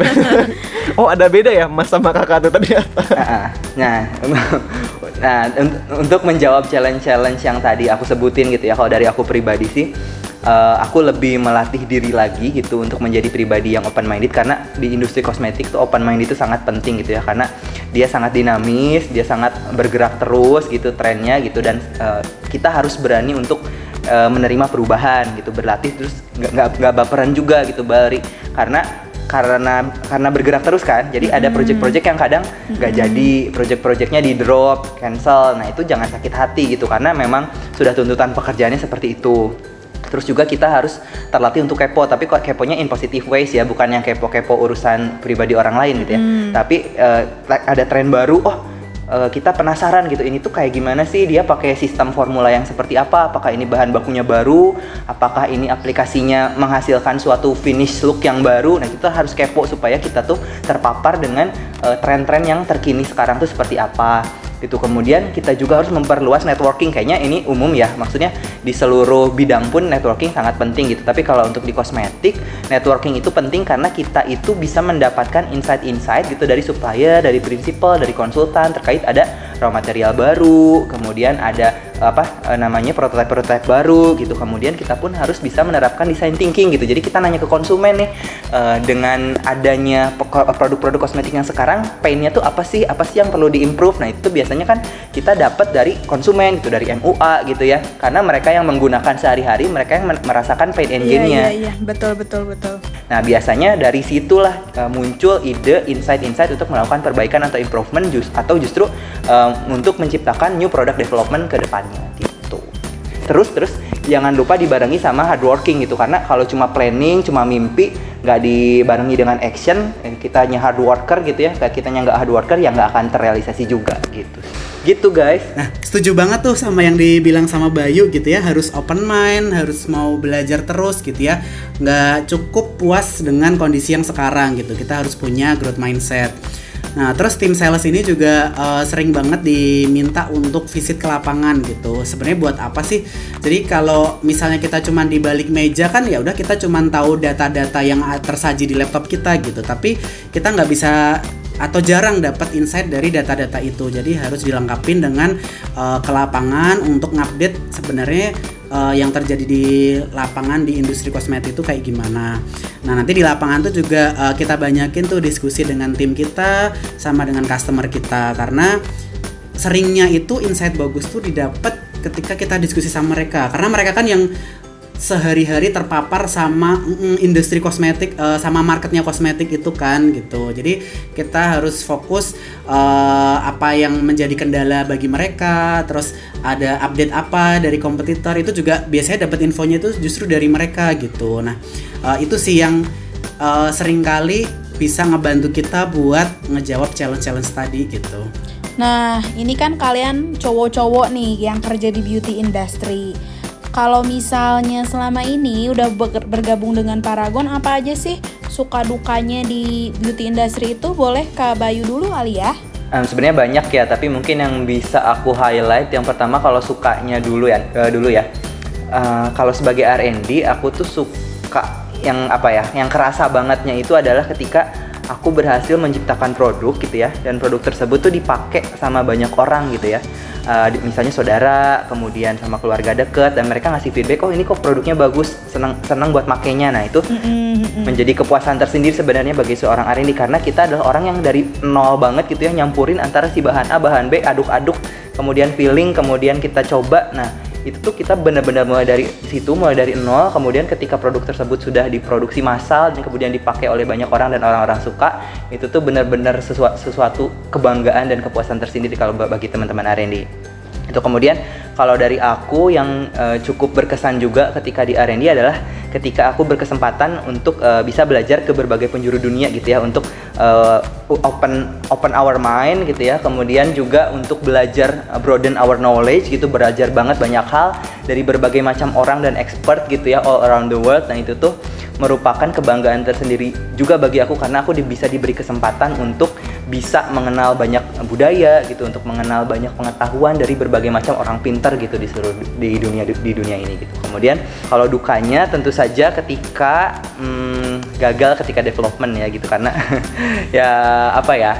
oh ada beda ya Mas sama Kakak tuh ternyata. Nah, nah, *laughs* nah un- untuk menjawab challenge-challenge yang tadi aku sebutin gitu ya, kalau dari aku pribadi sih, eh, aku lebih melatih diri lagi gitu untuk menjadi pribadi yang open minded karena di industri kosmetik tuh open minded itu sangat penting gitu ya, karena dia sangat dinamis, dia sangat bergerak terus gitu trennya gitu dan eh, kita harus berani untuk eh, menerima perubahan gitu, berlatih terus nggak nggak baperan juga gitu balik. Karena karena karena bergerak terus kan jadi ada project-project yang kadang nggak jadi project-projectnya di drop cancel. Nah itu jangan sakit hati gitu karena memang sudah tuntutan pekerjaannya seperti itu. Terus juga kita harus terlatih untuk kepo tapi kok keponya in positive ways ya bukan yang kepo-kepo urusan pribadi orang lain gitu ya. Tapi eh, ada tren baru oh eh, kita penasaran gitu ini tuh kayak gimana sih? Dia pakai sistem formula yang seperti apa? Apakah ini bahan bakunya baru? Apakah ini aplikasinya menghasilkan suatu finish look yang baru? Nah kita harus kepo supaya kita tuh terpapar dengan eh, tren-tren yang terkini sekarang tuh seperti apa gitu. Kemudian kita juga harus memperluas networking. Kayaknya ini umum ya. Maksudnya di seluruh bidang pun networking sangat penting gitu. Tapi kalau untuk di kosmetik networking itu penting karena kita itu bisa mendapatkan insight-insight gitu dari supplier dari prinsipal dari konsultan terkait ada raw material baru kemudian ada apa eh, namanya prototipe-prototipe baru gitu. Kemudian kita pun harus bisa menerapkan design thinking gitu. Jadi kita nanya ke konsumen nih eh, dengan adanya peko- produk-produk kosmetik yang sekarang painnya tuh apa sih? Apa sih yang perlu diimprove? Nah itu biasanya kan kita dapat dari konsumen gitu dari MUA gitu ya. Karena mereka yang menggunakan sehari-hari mereka yang merasakan pain and Iya gain-nya iya iya, betul betul betul. Nah, biasanya dari situlah uh, muncul ide, insight-insight untuk melakukan perbaikan atau improvement jus atau justru um, untuk menciptakan new product development ke depannya gitu. Terus terus jangan lupa dibarengi sama hard working gitu karena kalau cuma planning, cuma mimpi nggak dibarengi dengan action, eh, kitanya hard worker gitu ya, kayak kitanya nggak hard worker ya nggak akan terrealisasi juga gitu. Gitu guys. Nah, setuju banget tuh sama yang dibilang sama Bayu gitu ya, harus open mind, harus mau belajar terus gitu ya. Nggak cukup puas dengan kondisi yang sekarang gitu. Kita harus punya growth mindset. Nah, terus tim sales ini juga eh, sering banget diminta untuk visit ke lapangan gitu. Sebenarnya buat apa sih? Jadi kalau misalnya kita cuman di balik meja kan ya udah kita cuman tahu data-data yang tersaji di laptop kita gitu. Tapi kita nggak bisa atau jarang dapat insight dari data-data itu. Jadi harus dilengkapin dengan eh, ke lapangan untuk ngupdate sebenarnya eh, yang terjadi di lapangan di industri kosmetik itu kayak gimana. Nah, nanti di lapangan tuh juga eh, kita banyakin tuh diskusi dengan tim kita sama dengan customer kita karena seringnya itu insight bagus tuh didapat ketika kita diskusi sama mereka karena mereka kan yang sehari-hari terpapar sama mm, industri kosmetik eh, sama marketnya kosmetik itu kan gitu. Jadi kita harus fokus eh, apa yang menjadi kendala bagi mereka terus ada update apa dari kompetitor itu juga biasanya dapat infonya itu justru dari mereka gitu. Nah eh, itu sih yang eh, sering kali bisa ngebantu kita buat ngejawab challenge-challenge tadi gitu. Nah, ini kan kalian cowok-cowok nih yang kerja di beauty industry. Kalau misalnya selama ini udah ber- bergabung dengan Paragon, apa aja sih suka dukanya di beauty industry itu? Boleh Kak Bayu dulu kali ya? Em, sebenarnya banyak ya, tapi mungkin yang bisa aku highlight yang pertama kalau sukanya dulu ya, eh, dulu ya. Eh, kalau sebagai R&D aku tuh suka yang apa ya, yang kerasa bangetnya itu adalah ketika aku berhasil menciptakan produk gitu ya, dan produk tersebut tuh dipakai sama banyak orang gitu ya. Di- misalnya saudara, kemudian sama keluarga deket, dan mereka ngasih feedback, oh ini kok produknya bagus, senang senang buat makainya. Nah itu menjadi kepuasan tersendiri sebenarnya bagi seorang R&D karena kita adalah orang yang dari nol banget gitu ya nyampurin antara si bahan A bahan B aduk-aduk kemudian feeling kemudian kita coba nah itu tuh kita benar-benar mulai dari situ mulai dari nol kemudian ketika produk tersebut sudah diproduksi massal dan kemudian dipakai oleh banyak orang dan orang-orang suka itu tuh benar-benar sesua- sesuatu kebanggaan dan kepuasan tersendiri kalau ba- bagi teman-teman R&D itu kemudian kalau dari aku yang eh, cukup berkesan juga ketika di R&D adalah ketika aku berkesempatan untuk eh, bisa belajar ke berbagai penjuru dunia gitu ya untuk eh, open open our mind gitu ya. Kemudian juga untuk belajar broaden our knowledge gitu belajar banget banyak hal dari berbagai macam orang dan expert gitu ya all around the world. Nah itu tuh merupakan kebanggaan tersendiri juga bagi aku karena aku bisa diberi kesempatan untuk bisa mengenal banyak budaya gitu untuk mengenal banyak pengetahuan dari berbagai macam orang pintar gitu di seluruh di dunia di dunia ini gitu kemudian kalau dukanya tentu saja ketika hmm, gagal ketika development ya gitu karena *laughs* ya apa ya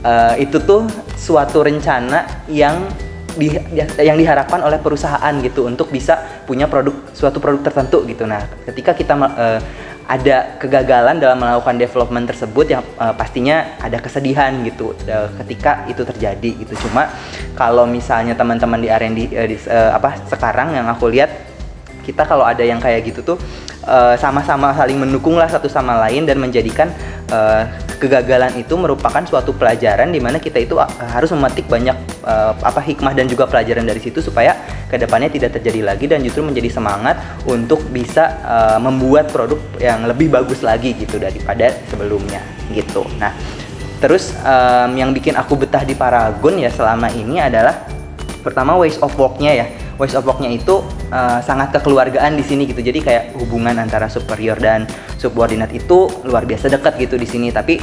eh, itu tuh suatu rencana yang di, yang diharapkan oleh perusahaan gitu untuk bisa punya produk suatu produk tertentu gitu. Nah, ketika kita eh, ada kegagalan dalam melakukan development tersebut yang eh, pastinya ada kesedihan gitu eh, ketika itu terjadi gitu. Cuma kalau misalnya teman-teman di R&D di- eh, apa sekarang yang aku lihat kita kalau ada yang kayak gitu tuh eh, sama-sama saling mendukung lah satu sama lain dan menjadikan eh, kegagalan itu merupakan suatu pelajaran di mana kita itu ah, harus memetik banyak eh, apa hikmah dan juga pelajaran dari situ supaya ke depannya tidak terjadi lagi dan justru menjadi semangat untuk bisa eh, membuat produk yang lebih bagus lagi gitu daripada sebelumnya gitu. Nah terus em, yang bikin aku betah di Paragon ya selama ini adalah pertama ways of worknya ya ways of worknya itu uh, sangat kekeluargaan di sini gitu. Jadi kayak hubungan antara superior dan subordinat itu luar biasa dekat gitu di sini. Tapi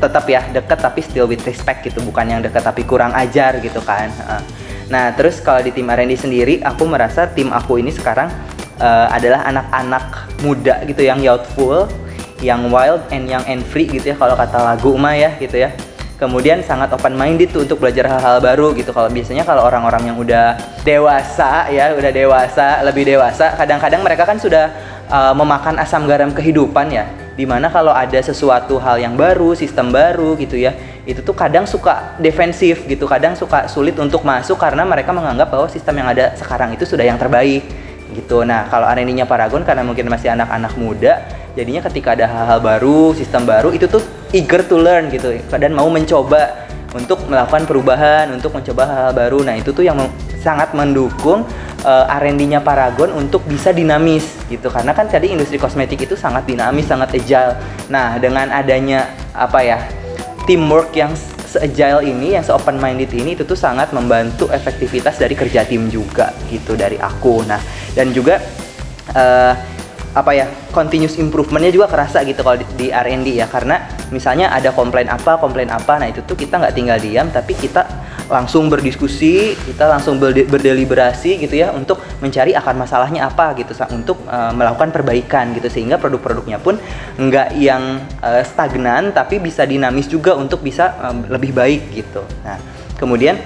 tetap ya deket tapi still with respect gitu. Bukan yang deket tapi kurang ajar gitu kan. Heeh. nah terus kalau di tim R&D sendiri aku merasa tim aku ini sekarang eh, adalah anak-anak muda gitu yang youthful yang wild and young and free gitu ya kalau kata lagu Uma ya gitu ya kemudian sangat open minded tuh untuk belajar hal-hal baru gitu. Kalau biasanya kalau orang-orang yang udah dewasa ya udah dewasa lebih dewasa kadang-kadang mereka kan sudah uh, memakan asam garam kehidupan ya. Di mana kalau ada sesuatu hal yang baru sistem baru gitu ya itu tuh kadang suka defensif gitu kadang suka sulit untuk masuk karena mereka menganggap bahwa sistem yang ada sekarang itu sudah yang terbaik gitu. Nah kalau R&D-nya Paragon karena mungkin masih anak-anak muda jadinya ketika ada hal-hal baru sistem baru itu tuh eager to learn gitu. Dan mau mencoba untuk melakukan perubahan untuk mencoba hal-hal baru. Nah itu tuh yang sangat mendukung uh, R&D-nya Paragon untuk bisa dinamis gitu. Karena kan tadi industri kosmetik itu sangat dinamis sangat agile. Nah dengan adanya apa ya teamwork yang se-agile ini yang se-open minded ini itu tuh sangat membantu efektivitas dari kerja tim juga gitu dari aku. Nah dan juga eh, apa ya continuous improvementnya juga kerasa gitu kalau di, di R&D ya. Karena misalnya ada komplain apa komplain apa nah itu tuh kita nggak tinggal diam tapi kita langsung berdiskusi kita langsung berde- berdeliberasi gitu ya untuk mencari akar masalahnya apa gitu untuk eh, melakukan perbaikan gitu. Sehingga produk-produknya pun nggak yang eh, stagnan tapi bisa dinamis juga untuk bisa eh, lebih baik gitu. Nah kemudian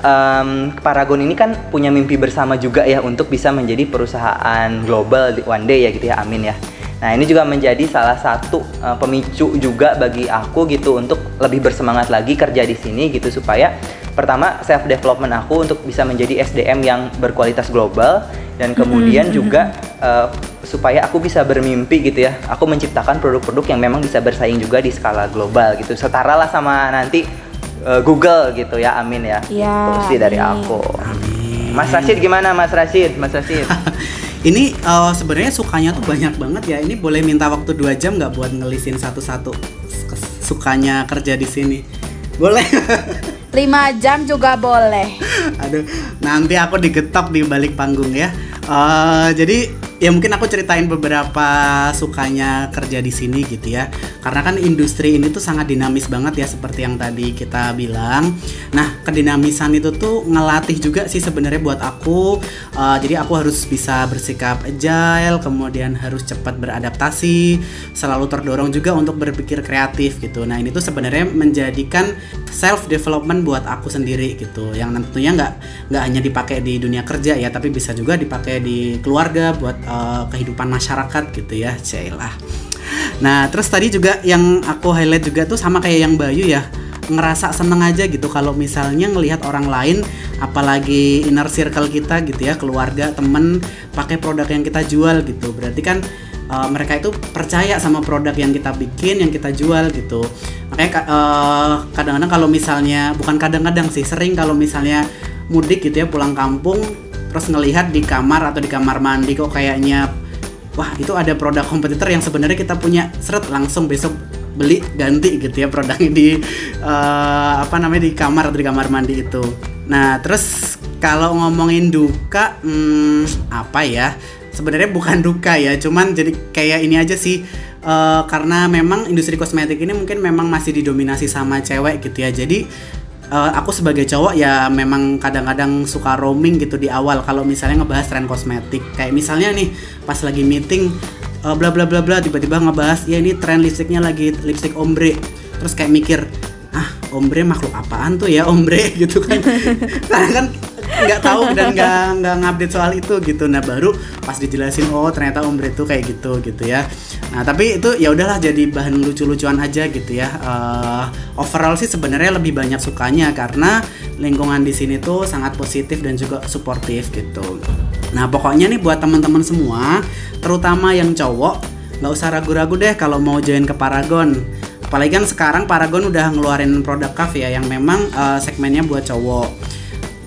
Em, Paragon ini kan punya mimpi bersama juga ya untuk bisa menjadi perusahaan global di one day ya gitu ya amin ya. Nah ini juga menjadi salah satu eh, pemicu juga bagi aku gitu untuk lebih bersemangat lagi kerja di sini gitu supaya pertama self development aku untuk bisa menjadi SDM yang berkualitas global dan kemudian juga eh, supaya aku bisa bermimpi gitu ya. Aku menciptakan produk-produk yang memang bisa bersaing juga di skala global gitu. Setara lah sama nanti eh, Google gitu ya amin ya Iya, itu sih dari amin. aku Mas Rashid gimana Mas Rashid Mas Rashid *laughs* Ini eh, sebenarnya sukanya tuh banyak banget ya. Ini boleh minta waktu dua jam nggak buat ngelisin satu-satu sukanya kerja di sini? Boleh. *laughs* 5 jam juga boleh. Aduh, nanti aku digetok di balik panggung ya. Eh, jadi ya mungkin aku ceritain beberapa sukanya kerja di sini gitu ya. Karena kan industri ini tuh sangat dinamis banget ya seperti yang tadi kita bilang. Nah, kedinamisan itu tuh ngelatih juga sih sebenarnya buat aku. Eh, jadi aku harus bisa bersikap agile, kemudian harus cepat beradaptasi, selalu terdorong juga untuk berpikir kreatif gitu. Nah, ini tuh sebenarnya menjadikan self development buat aku sendiri gitu. Yang tentunya nggak nggak hanya dipakai di dunia kerja ya, tapi bisa juga dipakai di keluarga buat eh, kehidupan masyarakat gitu ya, Cailah. Nah, terus tadi juga yang aku highlight juga tuh sama kayak yang Bayu ya ngerasa seneng aja gitu kalau misalnya ngelihat orang lain apalagi inner circle kita gitu ya keluarga temen pakai produk yang kita jual gitu berarti kan uh, mereka itu percaya sama produk yang kita bikin yang kita jual gitu makanya ka- uh, kadang-kadang kalau misalnya bukan kadang-kadang sih sering kalau misalnya mudik gitu ya pulang kampung terus ngelihat di kamar atau di kamar mandi kok kayaknya wah itu ada produk kompetitor yang sebenarnya kita punya. Seret langsung besok beli ganti gitu ya produknya di eh, apa namanya di kamar atau di kamar mandi itu. Nah terus kalau ngomongin duka hmm, apa ya? Sebenarnya bukan *laughs* duka ya cuman jadi kayak ini aja sih eh, karena memang industri kosmetik ini mungkin memang masih didominasi sama cewek gitu ya. Jadi Eh, aku sebagai cowok ya memang kadang-kadang suka roaming gitu di awal. Kalau misalnya ngebahas tren kosmetik kayak misalnya nih pas lagi meeting eh, bla bla bla bla tiba-tiba ngebahas ya ini tren lipstiknya lagi lipstick ombre. Terus kayak mikir ah ombre makhluk apaan tuh ya ombre? *laughs* Gitu kan. Karena kan nggak tahu dan nggak nggak ngupdate soal itu gitu. Nah baru pas dijelasin oh ternyata ombre tuh kayak gitu gitu ya. Nah tapi itu ya udahlah jadi bahan lucu-lucuan aja gitu ya. Eh, overall sih sebenarnya lebih banyak sukanya karena lingkungan di sini tuh sangat positif dan juga suportif gitu. Nah pokoknya nih buat teman-teman semua terutama yang cowok nggak usah ragu-ragu deh kalau mau join ke Paragon. Apalagi kan sekarang Paragon udah ngeluarin produk kaf ya yang memang eh, segmennya buat cowok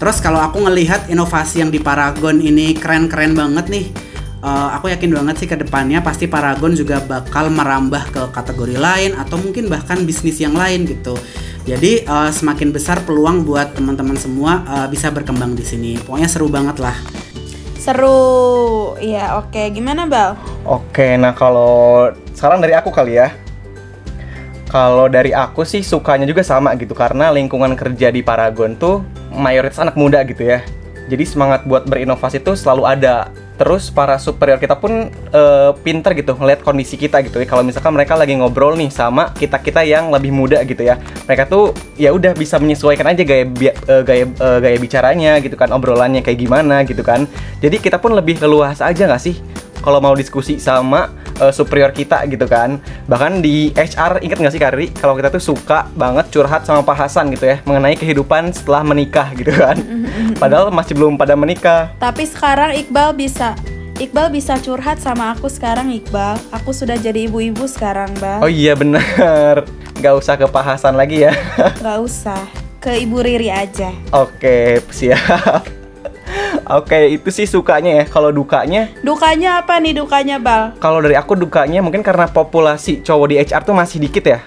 Terus kalau aku ngelihat inovasi yang di Paragon ini keren-keren banget nih. eh, aku yakin banget sih ke depannya pasti Paragon juga bakal merambah ke kategori lain atau mungkin bahkan bisnis yang lain gitu. Jadi eh, semakin besar peluang buat teman-teman semua eh, bisa berkembang di sini. Pokoknya seru banget lah. Seru. Iya, oke. Gimana, Bal? Oke, nah kalau saran dari aku kali ya. Kalau dari aku sih sukanya juga sama gitu karena lingkungan kerja di Paragon tuh mayoritas anak muda gitu ya. Jadi semangat buat berinovasi tuh selalu ada. Terus para superior kita pun eh, pinter gitu ngeliat kondisi kita gitu ya. Kalau misalkan mereka lagi ngobrol nih sama kita kita yang lebih muda gitu ya, mereka tuh ya udah bisa menyesuaikan aja gaya eh, gaya eh, gaya bicaranya gitu kan, obrolannya kayak gimana gitu kan. Jadi kita pun lebih leluasa aja nggak sih kalau mau diskusi sama eh, superior kita gitu kan. Bahkan di HR inget nggak sih Kari kalau kita tuh suka banget curhat sama Pak Hasan gitu ya mengenai kehidupan setelah menikah gitu kan. *laughs* Padahal masih belum pada menikah. Tapi sekarang Iqbal bisa Iqbal bisa curhat sama aku sekarang Iqbal. Aku sudah jadi ibu-ibu sekarang, Bal. Oh iya bener Gak usah ke Pak Hasan lagi ya *laughs* Gak usah. Ke Ibu Riri aja. Oke siap Oke itu sih sukanya ya Kalau dukanya Dukanya apa nih dukanya, Bal? Kalau dari aku dukanya mungkin karena populasi cowok di HR tuh masih dikit ya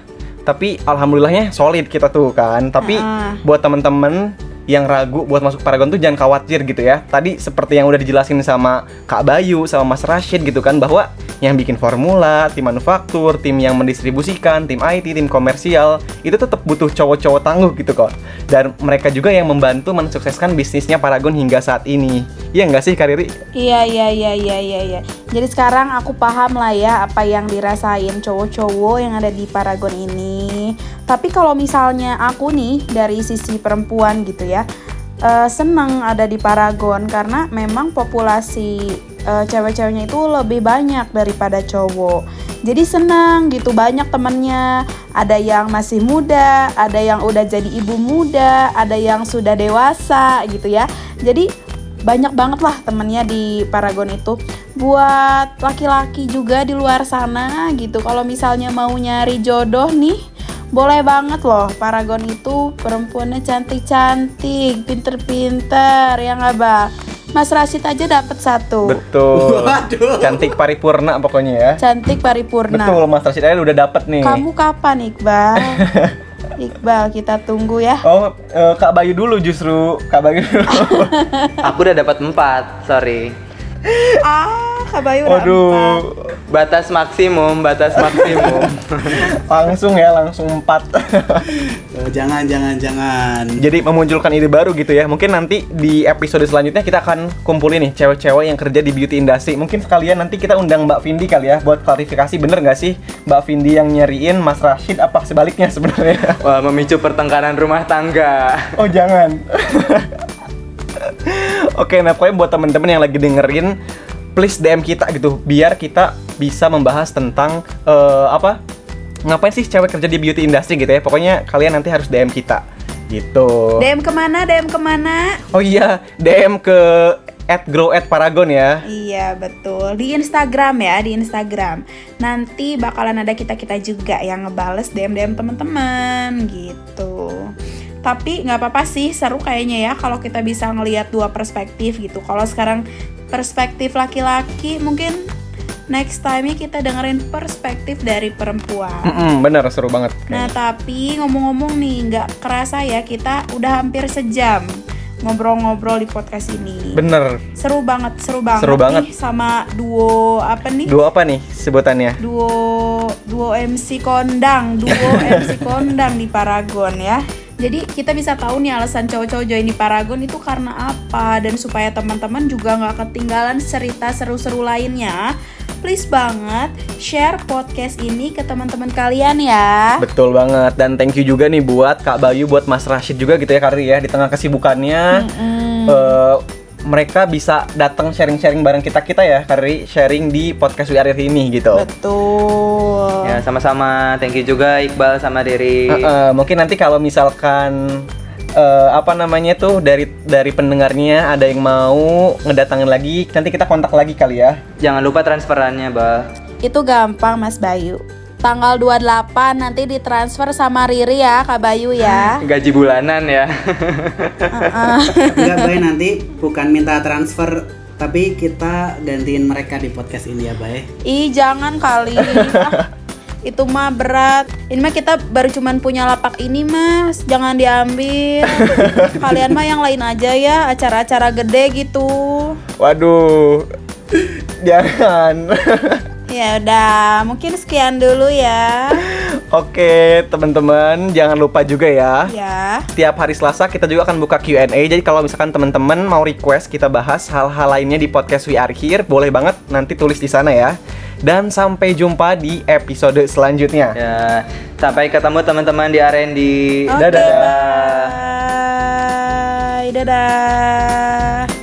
Tapi alhamdulillahnya solid kita tuh kan Tapi Ah. buat temen-temen yang ragu buat masuk Paragon tuh jangan khawatir gitu ya Tadi seperti yang udah dijelasin sama Kak Bayu sama Mas Rashid gitu kan Bahwa yang bikin formula, tim manufaktur, tim yang mendistribusikan, tim IT, tim komersial Itu tetap butuh cowok-cowok tangguh gitu kok Dan mereka juga yang membantu mensukseskan bisnisnya Paragon hingga saat ini Iya nggak sih Kak Riri? Iya iya iya iya iya iya. Jadi sekarang aku paham lah ya apa yang dirasain cowok-cowok yang ada di Paragon ini. Tapi kalau misalnya aku nih dari sisi perempuan gitu ya, eh, seneng ada di Paragon karena memang populasi eh, cewek-ceweknya itu lebih banyak daripada cowok. Jadi senang gitu banyak temennya. Ada yang masih muda, ada yang udah jadi ibu muda, ada yang sudah dewasa gitu ya. Jadi banyak banget lah temennya di Paragon itu buat laki-laki juga di luar sana gitu kalau misalnya mau nyari jodoh nih boleh banget loh Paragon itu perempuannya cantik-cantik pinter-pinter ya nggak Bal Mas Rashid aja dapat satu. Betul. Waduh. Cantik paripurna pokoknya ya. Cantik paripurna. Betul Mas Rashid. Aja udah dapet nih. Kamu kapan Iqbal? *laughs* Iqbal kita tunggu ya. Oh, eh, Kak Bayu dulu justru. Kak Bayu dulu. *laughs* Aku udah dapat empat, sorry. *laughs* ah Kak Bayu udah empat. Waduh. Batas maksimum, batas maksimum. *laughs* Langsung ya, langsung empat. *laughs* Eh, jangan jangan jangan. Jadi memunculkan ide baru gitu ya. Mungkin nanti di episode selanjutnya kita akan kumpulin nih cewek-cewek yang kerja di beauty industry. Mungkin sekalian nanti kita undang Mbak Vindi kali ya buat klarifikasi bener nggak sih Mbak Vindi yang nyariin Mas Rashid apa sebaliknya sebenarnya? Wah, memicu pertengkaran rumah tangga. Oh jangan. Oke, nah pokoknya buat temen-temen yang lagi dengerin, please DM kita gitu, biar kita bisa membahas tentang eh, apa? Ngapain sih cewek kerja di beauty industry gitu ya? Pokoknya kalian nanti harus DM kita, gitu. DM ke mana DM ke mana Oh iya, DM ke at grow at paragon ya. Iya betul di Instagram ya di Instagram nanti bakalan ada kita kita juga yang ngebales DM DM teman-teman gitu tapi nggak apa-apa sih seru kayaknya ya kalau kita bisa ngelihat dua perspektif gitu kalau sekarang perspektif laki-laki mungkin next time kita dengerin perspektif dari perempuan Mm-mm, bener seru banget. Nah tapi ngomong-ngomong nih nggak kerasa ya kita udah hampir sejam ngobrol-ngobrol di podcast ini Bener. seru banget seru banget Seru banget. nih sama duo apa nih Dua apa nih sebutannya? duo duo MC kondang duo *laughs* MC kondang di Paragon ya jadi kita bisa tahu nih alasan cowok-cowok join di Paragon itu karena apa? Dan supaya teman-teman juga nggak ketinggalan cerita seru-seru lainnya please banget share podcast ini ke teman-teman kalian ya. Betul banget. Dan thank you juga nih buat Kak Bayu, buat Mas Rashid juga gitu ya Kari ya di tengah kesibukannya. Mm-mm. eh, mereka bisa datang sharing-sharing bareng kita kita ya Kari sharing di podcast We Are Here ini gitu. betul Ya, sama-sama. Thank you juga Iqbal sama Dery. Eh, eh, mungkin nanti kalau misalkan eh, apa namanya tuh dari dari pendengarnya ada yang mau ngedatangin lagi nanti kita kontak lagi kali ya. Jangan lupa transferannya, Bal. Itu gampang Mas Bayu. Tanggal 28 nanti ditransfer sama Riri ya Kak Bayu ya. *laughs* Gaji bulanan ya. Heeh. Enggak Bay nanti bukan minta transfer tapi kita gantiin mereka di podcast ini ya Bay. Ih jangan kali. Ah, *laughs* itu mah berat. Ini mah kita baru cuman punya lapak ini mas. Jangan diambil. *laughs* Kalian mah yang lain aja ya. Acara-acara gede gitu. Waduh. Jangan. Ya udah, mungkin sekian dulu ya. Oke, teman-teman, jangan lupa juga ya. Ya. Setiap hari Selasa kita juga akan buka Q&A. Jadi kalau misalkan teman-teman mau request kita bahas hal-hal lainnya di podcast We Are Here, boleh banget nanti tulis di sana ya. Dan sampai jumpa di episode selanjutnya. Ya, sampai ketemu teman-teman di R&D. Oke, Dadah. bye. Dadah.